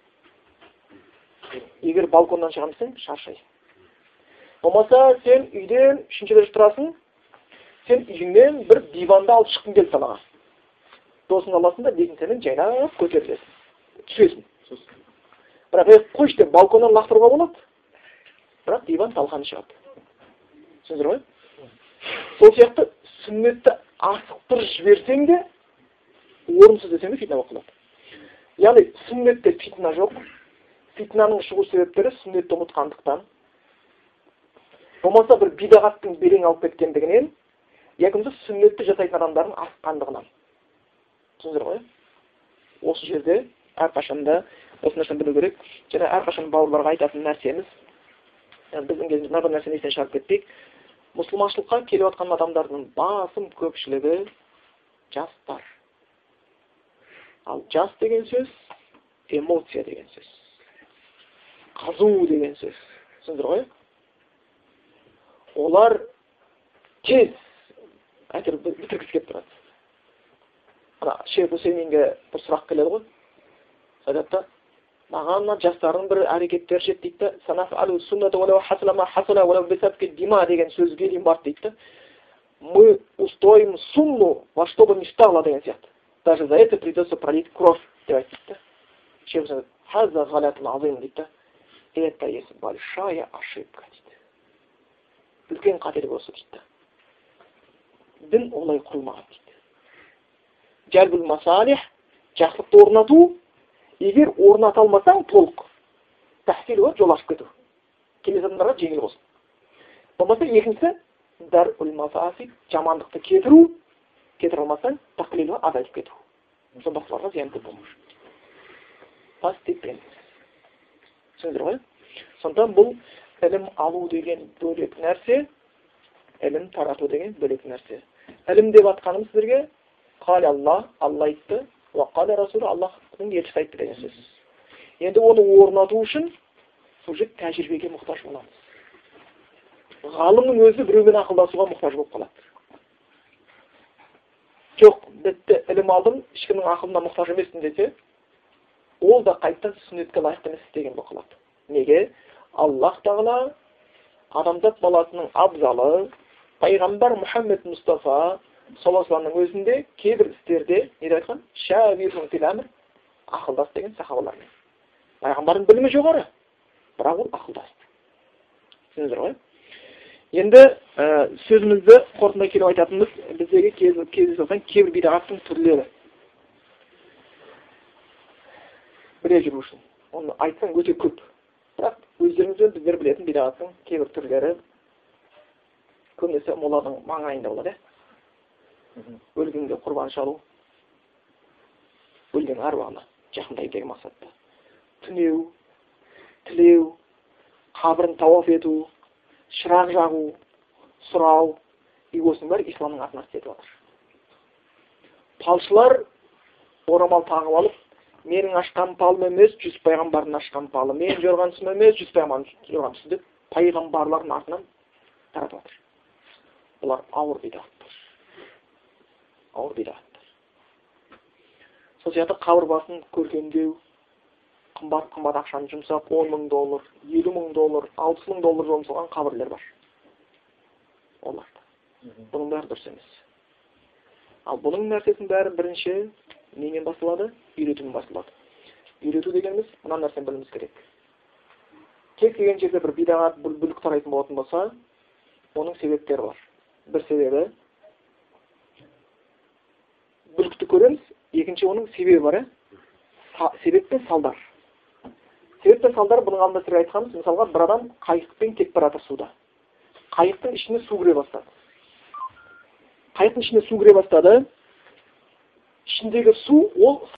Егер балконнан шығамын десең шаршайсың болмаса сен үйден үшінші этажда тұрасың сен үйіңнен бір диванды алып шыққың келді далаға. Досыңды аласың да лестницамен жайлап көтерілесің түсесің бірақ ей қойшы деп балконнан лақтыруға болады бірақ диван талқаны шығады. Түсіндіңіздер ғой? Сол сияқты сүннетті асықтырып жіберсең де орынсыз десем де фитна болып қалады яғни сүннетте фитна жоқ фитнаның шығу себептері сүннетті ұмытқандықтан. Болмаса бір бидағаттың белең алып кеткендігінен болмаса сүннетті жасайтын адамдардың асыққандығынан түсіндіңіздер ғой осы жерде әрқашанда осы нәрсені білу керек. Және әрқашан бауырларға айтатын нәрсеміз біздің кезімізде мына бір нәрсені естен шығарып кетпейік. Мұсылманшылыққа келіп жатқан адамдардың басым көпшілігі жастар. Ал жас деген сөз эмоция деген сөз. Қазу деген сөз. Түсіндіңіздер ғой? Олар тез әйтеуір бітіргісі келіп тұрады. Ана шейх хусейминге бір сұрақ келеді ғой. Айтады маған мына жастардың бір әрекеттері жетті дейді деген сөзге дейін барды дейді мы устоим сунну во что бы ни стало деген сияқты. Даже за это придется пролить кровь деп айтты дейді да это есть большая ошибка дейді үлкен қателік осы дейді дін олай құрылмаған дейді. Жәлбул масалих жақсылықты орнату. Егер орната алмасаң толық. Тәхсил болады жол ашып кету. Келесі адамдарға жеңіл болсын. Болмаса екіншісі мафасид жамандықты кетіру. Кетіре алмасаң тақлилға азайтып кету. Сол басқаларға зиян көп болмау үшін постепенно ғой сондықтан бұл ілім алу деген бөлек нәрсе ілім тарату деген бөлек нәрсе. Ілім деп жатқанымыз сіздерге қал алла алла айтты уақала расулы аллахтың елшісі айтты деген сөз енді оны орнату үшін уже тәжірибеге мұқтаж боламыз ғалымның өзі біреумен ақылдасуға мұқтаж болып қалады жоқ бітті ілім алдым ешкімнің ақылына мұқтаж емеспін десе ол да қайтадан сүннетке лайықты емес істеген болып қалады неге аллах тағала адамзат баласының абзалы пайғамбар мұхаммед мұстафа саллаллаху өзінде кейбір істерде не деп айтқан? Ақылдас деген сахабалармен пайғамбардың білімі жоғары бірақ ол ақылдас. Түсіндіңіздер ғой? Енді ә, сөзімізді қорытындылай келіп айтатынымыз біздегі кездесіп жатқан кейбір бидағаттың түрлері. Біле жүру үшін. Оны айтсаң өте көп. Бірақ өздеріңіз біздер білетін бидағаттың кейбір түрлері. Көбінесе моланың маңайында болады иә? Өлгенге құрбан шалу. Өлген аруағына жақындайды деген мақсатта. Түнеу тілеу қабірін тауаф ету шырақ жағу сұрау и осының бәрі исламның атынан істетіп жатыр. Палшылар орамал тағып алып менің ашқан палым емес жүз пайғамбардың ашқан палы менің жорған түсім емес жүз пайғамбардың жорған түсі деп пайғамбарлардың артынан таратып жатыр. Бұлар ауыр бидағаттар ауыр бидағаттар сол сияқты қабір басын көркемдеу қымбат қымбат ақшаны жұмсап он мың доллар елу мың доллар алпыс мың доллар жұмсалған қабірлер бар. Оларда бұның бәрі дұрыс емес. Ал бұның нәрсесінің бәрі бірінші немен басталады үйретумен басталады. Үйрету дегеніміз мына нәрсені білуіміз керек. Кез келген жерде бір бидағат бүлік тарайтын болатын болса оның себептері бар. Бір себебі көреміз. Екінші оның себебі бар иә себеп пен салдар. Себеп пен салдар бұның алдында сіздерге айтқанбыз мысалға бір адам қайықпен кетіп бара жатыр суда. Қайықтың ішіне су кіре бастады. Қайықтың ішіне су кіре бастады. Ішіндегі су ол